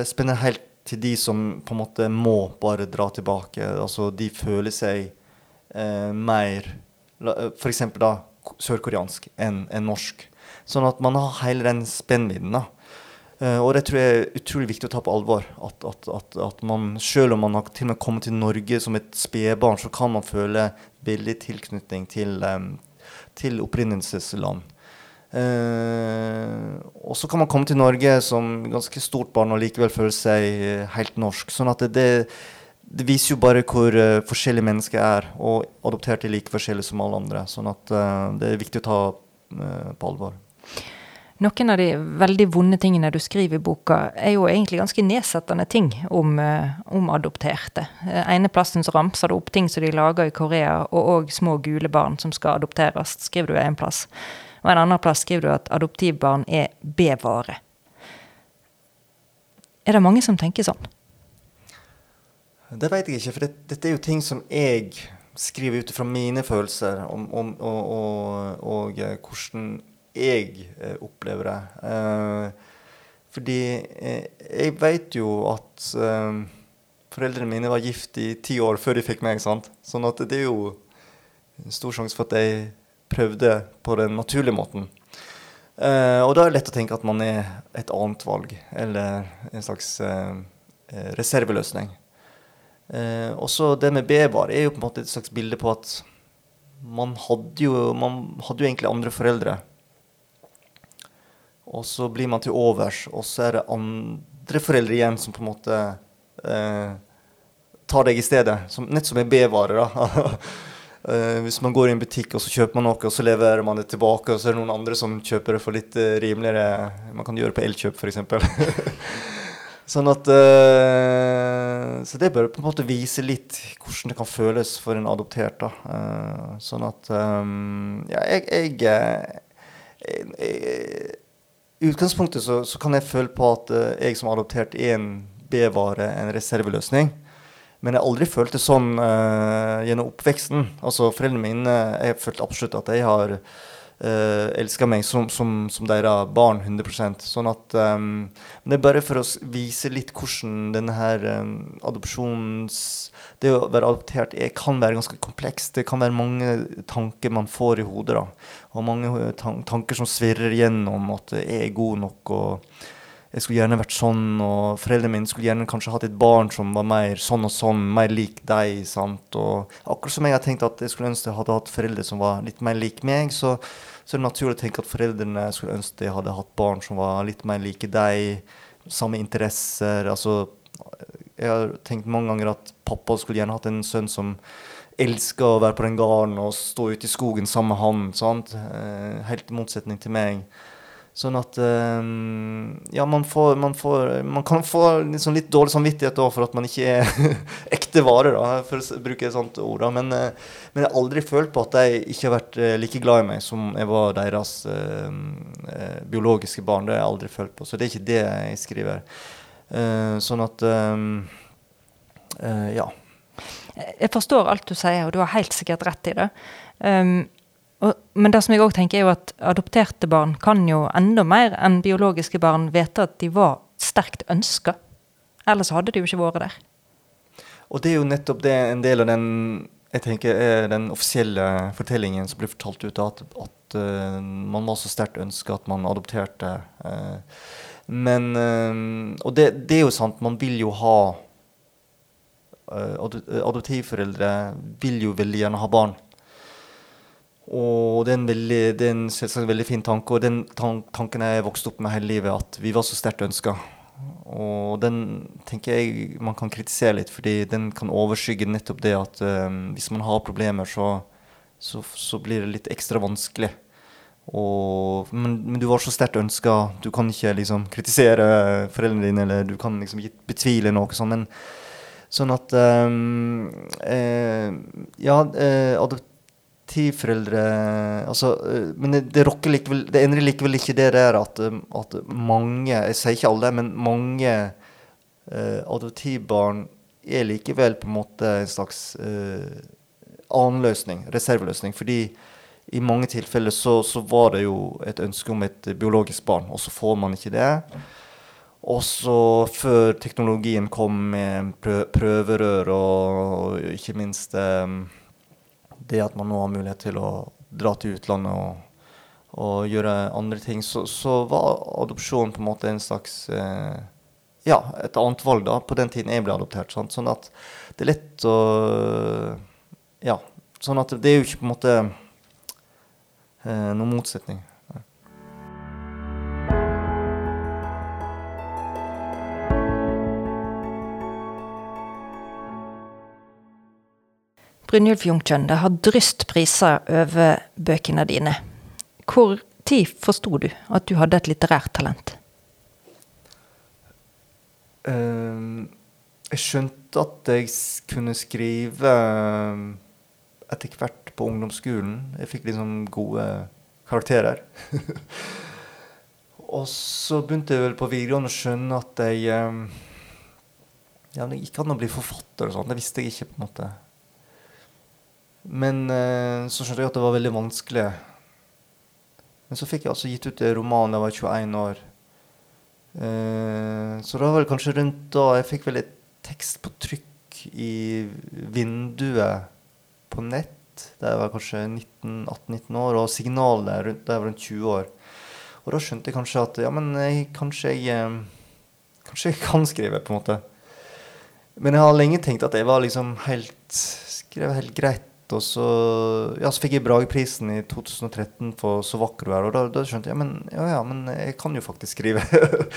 spenner helt til de som på en måte må bare dra tilbake. Altså de føler seg eh, mer F.eks. da sørkoreansk enn en norsk. Sånn at man har hele den spennvidden. da. Eh, og det tror jeg er utrolig viktig å ta på alvor. At, at, at, at man, selv om man har til og med kommet til Norge som et spedbarn, så kan man føle veldig tilknytning til, um, til opprinnelsesland. Uh, og så kan man komme til Norge som ganske stort barn og likevel føle seg eh, helt norsk. Sånn at det, det, viser jo bare hvor uh, forskjellige mennesker er, og adopterte er like forskjellige som alle andre. Sånn at det er viktig å ta på alvor. Noen av de veldig vonde tingene du skriver i boka, er jo egentlig ganske nedsettende ting om, om adopterte. ene plassen så ramser det opp ting som de lager i Korea, og òg små gule barn som skal adopteres, skriver du en plass. Og en annen plass skriver du at adoptivbarn er B-vare. Er det mange som tenker sånn? Det vet jeg ikke, for det, dette er jo ting som jeg skriver ut fra mine følelser om, om og, og, og, eh, hvordan jeg eh, opplever det. Eh, fordi eh, jeg vet jo at eh, foreldrene mine var gift i ti år før de fikk meg. sant? Sånn at det er jo en stor sjanse for at jeg prøvde på den naturlige måten. Uh, og da er det lett å tenke at man er et annet valg, eller en slags uh, reserveløsning. Eh, også det med B-bar er jo på en måte et slags bilde på at man hadde jo, man hadde jo egentlig andre foreldre. Og så blir man til overs, og så er det andre foreldre igjen som på en måte tar deg i stedet. Som, nett som en B-vare. da. Uh, hvis man går i en butikk og så kjøper man noe, og så leverer man det tilbake, og så er det noen andre som kjøper det for litt uh, rimeligere. Man kan gjøre det på Elkjøp, f.eks. sånn at uh, Så det bør på en måte vise litt hvordan det kan føles for en adoptert. da. sånn at um, Ja, jeg, jeg, jeg, I utgangspunktet så, så, kan jeg føle på at jeg som adoptert er en B-vare, en reserveløsning. Men jeg har aldri følt det sånn uh, gjennom oppveksten. Altså Foreldrene mine Jeg følte absolutt at de har uh, eh, elska meg som, som, som, deres barn 100 Sånn at um, Det er bare for å vise litt hvordan denne her um, adopsjons... Det å være adoptert er, kan være ganske komplekst. Det kan være mange tanker man får i hodet. da. Og mange tanker som svirrer gjennom at jeg er god nok. og jeg skulle gjerne vært sånn, og foreldrene mine skulle gjerne kanskje hatt et barn som var mer sånn og sånn, mer lik deg. sant? Og akkurat som jeg har tenkt at jeg skulle ønske jeg hadde hatt foreldre som var litt mer lik meg, så, så er det naturlig å tenke at foreldrene skulle ønske jeg hadde hatt barn som var litt mer like deg, samme interesser. altså jeg har tenkt mange ganger at pappa skulle gjerne hatt en sønn som elska å være på den gården og stå ute i skogen sammen med han. sant? Eh, helt i motsetning til meg. Sånn at um, Ja, man, får, man, får, man kan få liksom litt dårlig samvittighet for at man ikke er ekte vare, da, for å bruke et sånt ord. Men, uh, men, jeg har aldri følt på at de ikke har vært uh, like glad i meg som jeg var deres uh, biologiske barn. Det har jeg aldri følt på. Så det er ikke det jeg skriver. sånn at um, Ja. Jeg forstår alt du sier, og du har helt sikkert rett i det. Um, og, men det som jeg òg tenker er jo at adopterte barn kan jo enda mer enn biologiske barn vite at de var sterkt ønska. Ellers hadde de jo ikke vært der. Og det er jo nettopp det en del av den jeg tenker er den offisielle fortellingen som blir fortalt ut, at, at uh, man var så sterkt ønska at man adopterte. Uh, men uh, Og det, det, er jo sant, man vil jo ha Adoptivforeldre vil jo veldig gjerne ha barn. Og det er veldig, det er en selvsagt veldig fin tanke, og den tanken jeg vokst opp med hele livet, at vi var så sterkt ønska. Og den tenker jeg man kan kritisere litt, fordi den kan overskygge nettopp det at um, hvis man har problemer, så, så, så, blir det litt ekstra vanskelig. Og, men, men, du var så sterkt ønska. Du kan ikke liksom kritisere foreldrene dine, eller du kan liksom betvile noe sånt. Men sånn at um, eh, Ja, eh, adoptivforeldre altså, eh, Men det, det, likevel, det endrer likevel ikke det der at, eh, at mange Jeg sier ikke alle, men mange uh, adoptivbarn er likevel på en måte en slags uh, annen løsning, reserveløsning. Fordi i mange tilfeller så, så, var det jo et ønske om et biologisk barn, og så får man ikke det. Og så før teknologien kom med prøverør og, og ikke minst um, det at man nå har mulighet til å dra til utlandet og, og gjøre andre ting, så, så, var adopsjon på en måte en slags eh, Ja, et annet valg da, på den tiden jeg ble adoptert. Sant? Sånn at det er lett å Ja. Sånn at det er jo ikke på en måte eh, noen motsetning. Brynjulf Jungtjønn, det har dryst priser over bøkene dine. Hvor tid forsto du at du hadde et litterært talent? Uh, jeg skjønte at jeg kunne skrive ehm, etter hvert på ungdomsskolen. Jeg fikk liksom gode karakterer. og så begynte jeg vel på videregående å skjønne at jeg um, ja, Det gikk an å bli forfatter og sånn. Det visste jeg ikke. på en måte. Men eh, så skjønte jeg at det var veldig vanskelig Men så fikk jeg altså gitt ut en roman da jeg var 21 år. Eh, så da var det kanskje rundt da Jeg fikk vel et tekst på trykk i vinduet på nett. Da jeg var kanskje 18-19 år, og signalet rundt da jeg var rundt 20 år. Og da skjønte jeg kanskje at ja, men jeg, kanskje jeg eh, Kanskje jeg kan skrive, på en måte. Men jeg har lenge tenkt at jeg var liksom helt skrev helt greit. Og så, ja, så fikk jeg Brageprisen i 2013 for 'Så vakker du er'. Og da, da skjønte jeg men, ja, ja, men jeg kan jo faktisk skrive.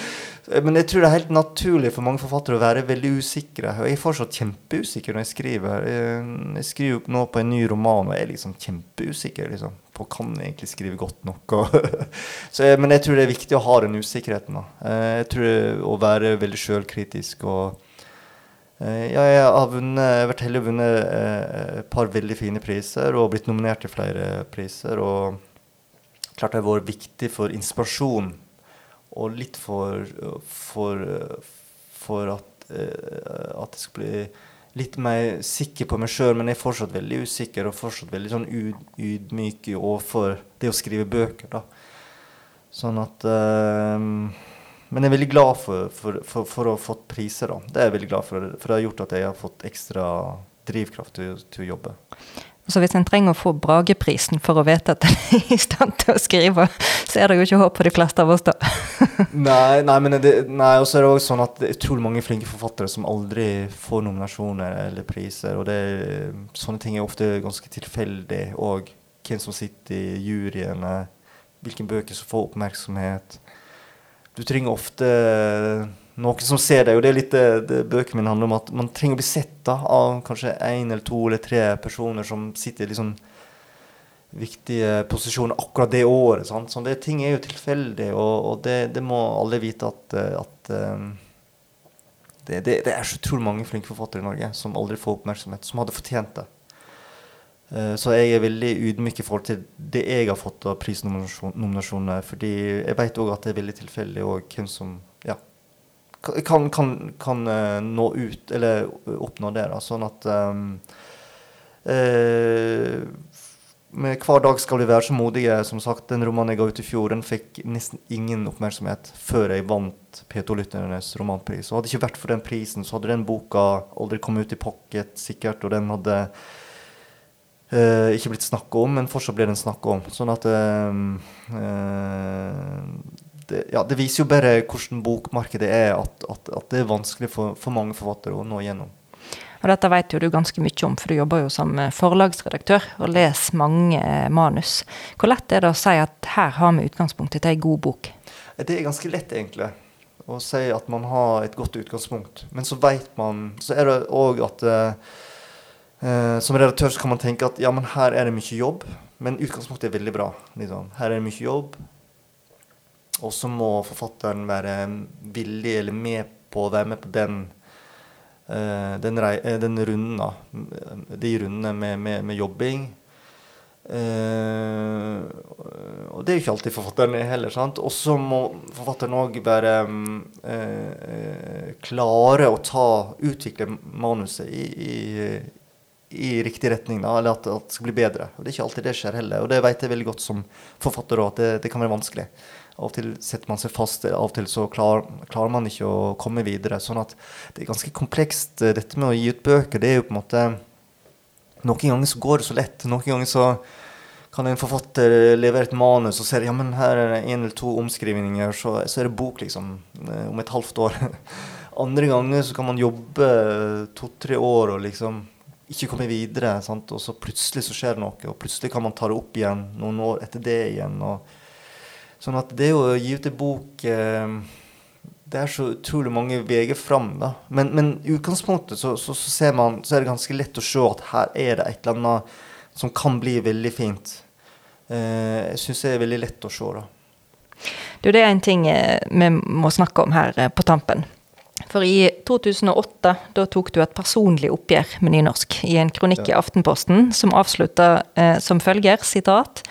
men jeg tror det er helt naturlig for mange forfattere å være veldig usikre. Og jeg er fortsatt kjempeusikker når jeg skriver. Jeg, jeg skriver nå på en ny roman, og jeg er liksom kjempeusikker liksom, på kan jeg egentlig skrive godt nok. så, men jeg tror det er viktig å ha den usikkerheten. Da. Eh, jeg tror det, Å være veldig sjølkritisk ja, jeg har vunnet, vært heldig å vunnet eh, et par veldig fine priser og blitt nominert til flere priser. Og klart det har vært viktig for inspirasjon og litt for, for, for at, eh, at jeg skal bli litt mer sikker på meg sjøl, men jeg er fortsatt veldig usikker og fortsatt veldig sånn ydmyk overfor det å skrive bøker. da. Sånn at um, men jeg er veldig glad for, for, for, for, å ha fått priser. da. Det er jeg veldig glad for, for det har gjort at jeg har fått ekstra drivkraft til, til å jobbe. Så hvis en trenger å få Brageprisen for å vite at en er i stand til å skrive, så er det jo ikke håp for de fleste av oss, da. nei, nei, men det, nei, også er det også sånn at det er utrolig mange flinke forfattere som aldri får nominasjoner eller priser. Og det, sånne ting er ofte ganske tilfeldig. Og hvem som sitter i juryene, hvilke bøker som får oppmerksomhet du trenger ofte noen som ser deg, og det er litt det, det bøkene mine handler om. At man trenger å bli sett da, av kanskje én eller to eller tre personer som sitter i liksom viktige posisjoner akkurat det året. Sant? Så det, ting er jo tilfeldig, og, og det, det, må alle vite at, at um, det, det, er så utrolig mange flinke forfattere i Norge som aldri får oppmerksomhet, som hadde fortjent det. Eh, så jeg er veldig ydmyk i forhold til det jeg har fått av prisnominasjoner. Fordi jeg vet òg at det er veldig tilfeldig og hvem som ja, kan, kan, kan, eh, nå ut, eller oppnå det. Da. Sånn at um, eh, med hver dag skal vi være så modige. Som sagt, Den romanen jeg ga ut i fjor, den fikk nesten ingen oppmerksomhet før jeg vant P2-lytternes romanpris. Og Hadde det ikke vært for den prisen, så hadde den boka aldri kommet ut i pocket, sikkert. Og den hadde Uh, ikke blitt snakka om, men fortsatt blir den snakka om. Sånn at uh, det, ja, det, viser jo bare hvordan bokmarkedet er, at, at, at det er vanskelig for, for, mange forfattere å nå igjennom. Og dette vet jo du ganske mye om, for du jobber jo som forlagsredaktør og leser mange manus. Hvor lett er det å si at her har vi utgangspunktet til ei god bok? Det er ganske lett, egentlig. Å si at man har et godt utgangspunkt. Men så vet man Så er det òg at uh, Eh, som redaktør så kan man tenke at ja, men her er det mye jobb, men utgangspunktet er veldig bra. Liksom. Her er det mye jobb, og så må forfatteren være villig eller med på å være med på den, eh, den, uh, den runden, da. De rundene med, med, med jobbing. Uh, og det er jo ikke alltid forfatteren er heller. sant? Og så må forfatteren òg være klare å ta, utvikle manuset i, i i riktig retning, da, eller at, at, det skal bli bedre. Og Det er ikke alltid det skjer heller. Og det vet jeg veldig godt som forfatter òg, at det, det, kan være vanskelig. Av og til setter man seg fast, av og til så klar, klarer man ikke å komme videre. Sånn at det er ganske komplekst. Eh, dette med å gi ut bøker, det er jo på en måte Noen ganger så går det så lett. Noen ganger så kan en forfatter levere et manus og si ja, men her er det en eller to omskrivninger, så, så er det bok liksom eh, om et halvt år. Andre ganger så kan man jobbe to-tre år og liksom ikke kommer videre. Sant? Og så plutselig så skjer det noe, og plutselig kan man ta det opp igjen noen år etter det igjen. Og, sånn at det å gi ut en bok eh, Det er så utrolig mange veier fram. Da. Men, men i utgangspunktet så, så, så, ser man, så er det ganske lett å se at her er det et eller annet som kan bli veldig fint. Eh, jeg syns det er veldig lett å se. da. Du, det er en ting eh, vi må snakke om her eh, på tampen. For i 2008 da tok du et personlig oppgjør med nynorsk i en kronikk i Aftenposten som avslutta eh, som følger, sitat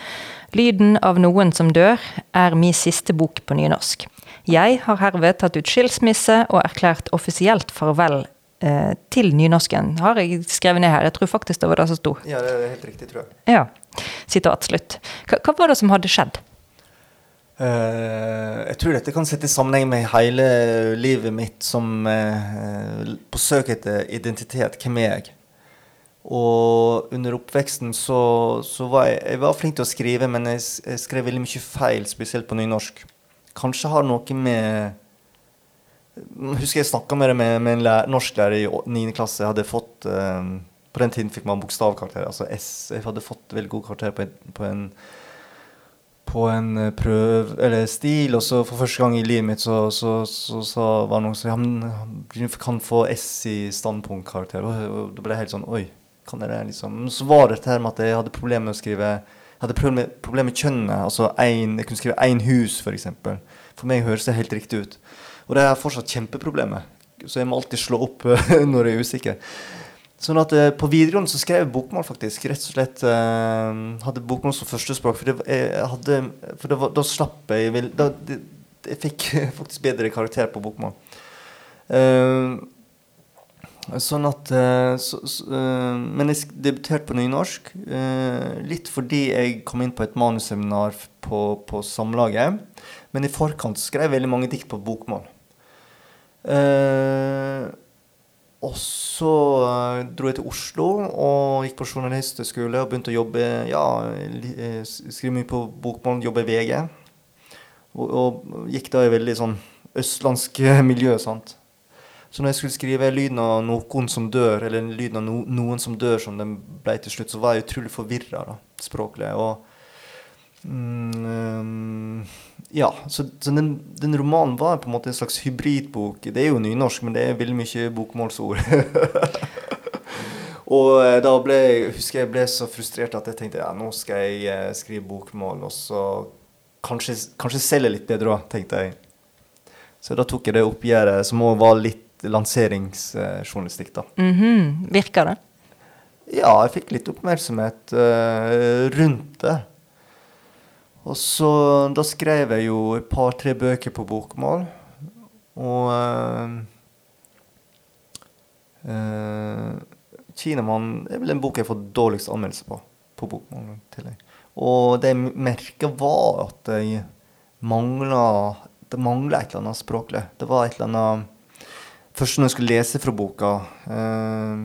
Lyden av noen som dør er min siste bok på nynorsk. Jeg har herved tatt ut skilsmisse og erklært offisielt farvel eh, til nynorsken. Har jeg skrevet ned her. Jeg tror faktisk det var det som sto. Ja, det er helt riktig, tror jeg. Ja. Sitat slutt. Hva, hva var det som hadde skjedd? Eh, jeg tror dette kan sette i sammenheng med hele livet mitt som uh, på søk etter identitet. Hvem er jeg? Og under oppveksten så, så var jeg, jeg var flink til å skrive, men jeg, jeg, skrev veldig mye feil, spesielt på nynorsk. Kanskje har noe med husker jeg snakka med, med, med en norsklærer i 9. klasse. Jeg hadde fått, uh, På den tiden fikk man bokstavkarakter. Altså S. Jeg hadde fått veldig god karakter på en, på en, på en prøv, eller stil. Og så for første gang i livet mitt så, så, så, så var det noen som ja, kan få S i standpunktkarakter. Og, og da ble jeg helt sånn Oi kan dere liksom Så var det her med at jeg hadde problemer med å skrive Jeg hadde problemer med, problem med kjønnet. Altså en, jeg kunne skrive 'Ein hus', f.eks. For, eksempel. for meg høres det helt riktig ut. Og det er fortsatt kjempeproblemet. Så jeg må alltid slå opp når jeg er usikker. Sånn at eh, På videregående så skrev jeg bokmål, faktisk. Rett og slett eh, Hadde bokmål som førstespråk. For, det, jeg hadde, for det var, da slapp jeg da, det, Jeg fikk faktisk bedre karakter på bokmål. Eh, Sånn at uh, så, så, uh, Men jeg debuterte på nynorsk litt fordi jeg kom inn på et manusseminar på, på Samlaget. Men i forkant skrev jeg veldig mange dikt på bokmål. Og så dro jeg til Oslo og gikk på journalisthøgskole og begynte å jobbe ja, skrive mye på bokmål, jobbe i VG. Og, og gikk da i veldig sånn østlandsk miljø. sant? Så når jeg skulle skrive lyden av noen som dør, eller lyden av no, noen som dør, som den ble til slutt, så var jeg utrolig forvirra språklig. Og mm, Ja, så, så den, den, romanen var på en måte en slags hybridbok. Det er jo nynorsk, men det er veldig mye bokmålsord. og eh, da ble husker jeg ble så frustrert at jeg tenkte ja, nå skal jeg eh, skrive bokmål, og så kanskje, kanskje selge litt bedre òg, tenkte jeg. Så da tok jeg det oppgjøret, som òg var litt lanseringsjournalistikk, da. Mm -hmm. Virker det? Ja, jeg fikk litt oppmerksomhet uh, rundt det. Og så Da skrev jeg jo et par-tre bøker på bokmål. Og øh, øh, 'Kinamann' er vel en bok jeg har fått dårligst anmeldelse på. På bokmål tillegg. Og det jeg merka, var at jeg mangla Det mangla et eller annet språklig. Det var et eller annet Først når jeg skulle lese fra boka, eh,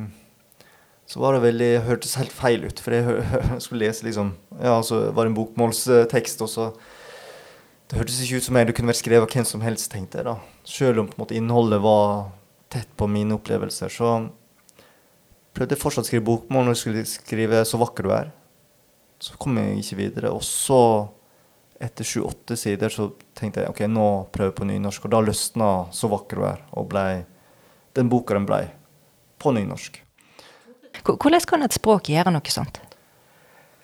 så var det veldig hørtes helt feil ut. For jeg, skulle lese liksom Ja, så var det en bokmålstekst, og så Det hørtes ikke ut som jeg det kunne vært skrevet av hvem som helst, tenkte jeg da. Selv om på en måte innholdet var tett på mine opplevelser. Så prøvde jeg fortsatt å skrive bokmål når jeg skulle skrive 'Så vakker du er'. Så kom jeg ikke videre. Og så, etter sju-åtte sider, så tenkte jeg ok, nå prøver jeg på nynorsk. Og da løsna 'Så vakker du er' og blei den boka den blei. På nynorsk. Hvordan kan et språk gjøre noe sånt?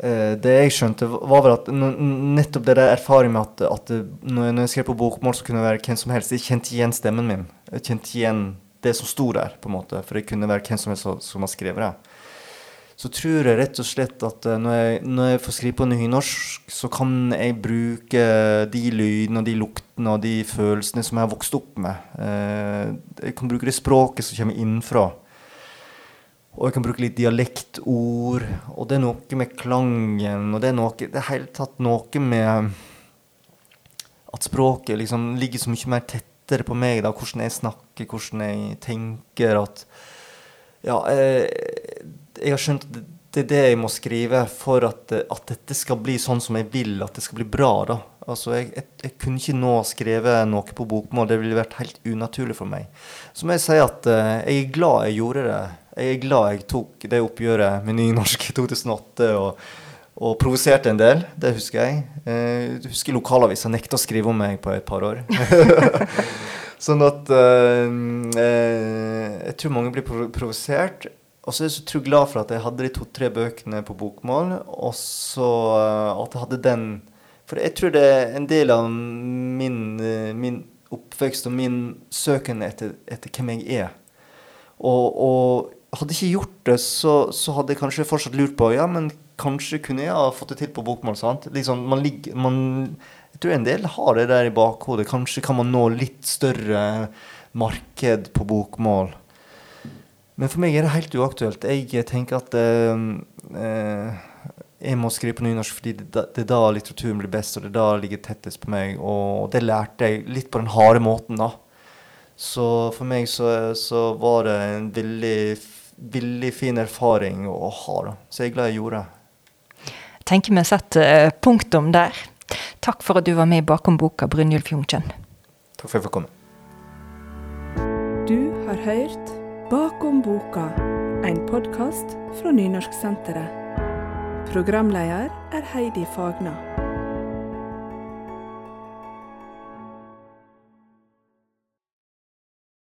Eh, det jeg skjønte, var vel at nettopp det der erfaringen med at, at når jeg skrev på bokmål, så kunne det være hvem som helst. Jeg kjente igjen stemmen min. Jeg kjente igjen det som sto der, på en måte. For det kunne være hvem som helst som har skrevet det så tror jeg rett og slett at uh, når, jeg, når, jeg, får skrive på nynorsk, så kan jeg bruke de lydene og de luktene og de følelsene som jeg har vokst opp med. Uh, jeg kan bruke det språket som kommer innenfra. Og jeg kan bruke litt dialektord. Og det er noe med klangen, og det er noe Det er helt tatt noe med at språket liksom ligger så mye mer tettere på meg, da, hvordan jeg snakker, hvordan jeg tenker. at ja, jeg, jeg har skjønt at det er det jeg må skrive for at, at, dette skal bli sånn som jeg vil, at det skal bli bra. da. Altså, jeg, jeg, jeg kunne ikke nå skrevet noe på bokmål. Det ville vært helt unaturlig for meg. Så må jeg si at uh, jeg er glad jeg gjorde det. Jeg er glad jeg tok det oppgjøret med nynorsk i 2008 og, og provoserte en del. Det husker jeg. Jeg husker lokalavisa nekta å skrive om meg på et par år. sånn at eh, Jeg tror mange blir provosert. Og så er jeg så glad for at jeg hadde de to-tre bøkene på bokmål, og så uh, at jeg hadde den For jeg tror det er en del av min, min oppvekst og min søken etter, etter hvem jeg er. Og, og hadde ikke gjort det, så, så, hadde jeg kanskje fortsatt lurt på Ja, men kanskje kunne jeg ha fått det til på bokmål. sant? Liksom, man ligger, man, jeg tror en del har det der i bakhodet. Kanskje kan man nå litt større marked på bokmål. Men for meg er det helt uaktuelt. Jeg tenker at eh, jeg må skrive på nynorsk fordi det, er da litteraturen blir best, og det er da det ligger tettest på meg. Og det lærte jeg litt på den harde måten, da. Så for meg så, så var det en veldig, veldig fin erfaring å ha, da. Så jeg er glad jeg gjorde det. tenker vi setter eh, punktum der. Takk for at du var med bakom boka, Brynjulf Jungtjønn. Takk for at jeg fikk komme. Du har hørt Bakom boka, en podkast fra Nynorsksenteret. Programleder er Heidi Fagna.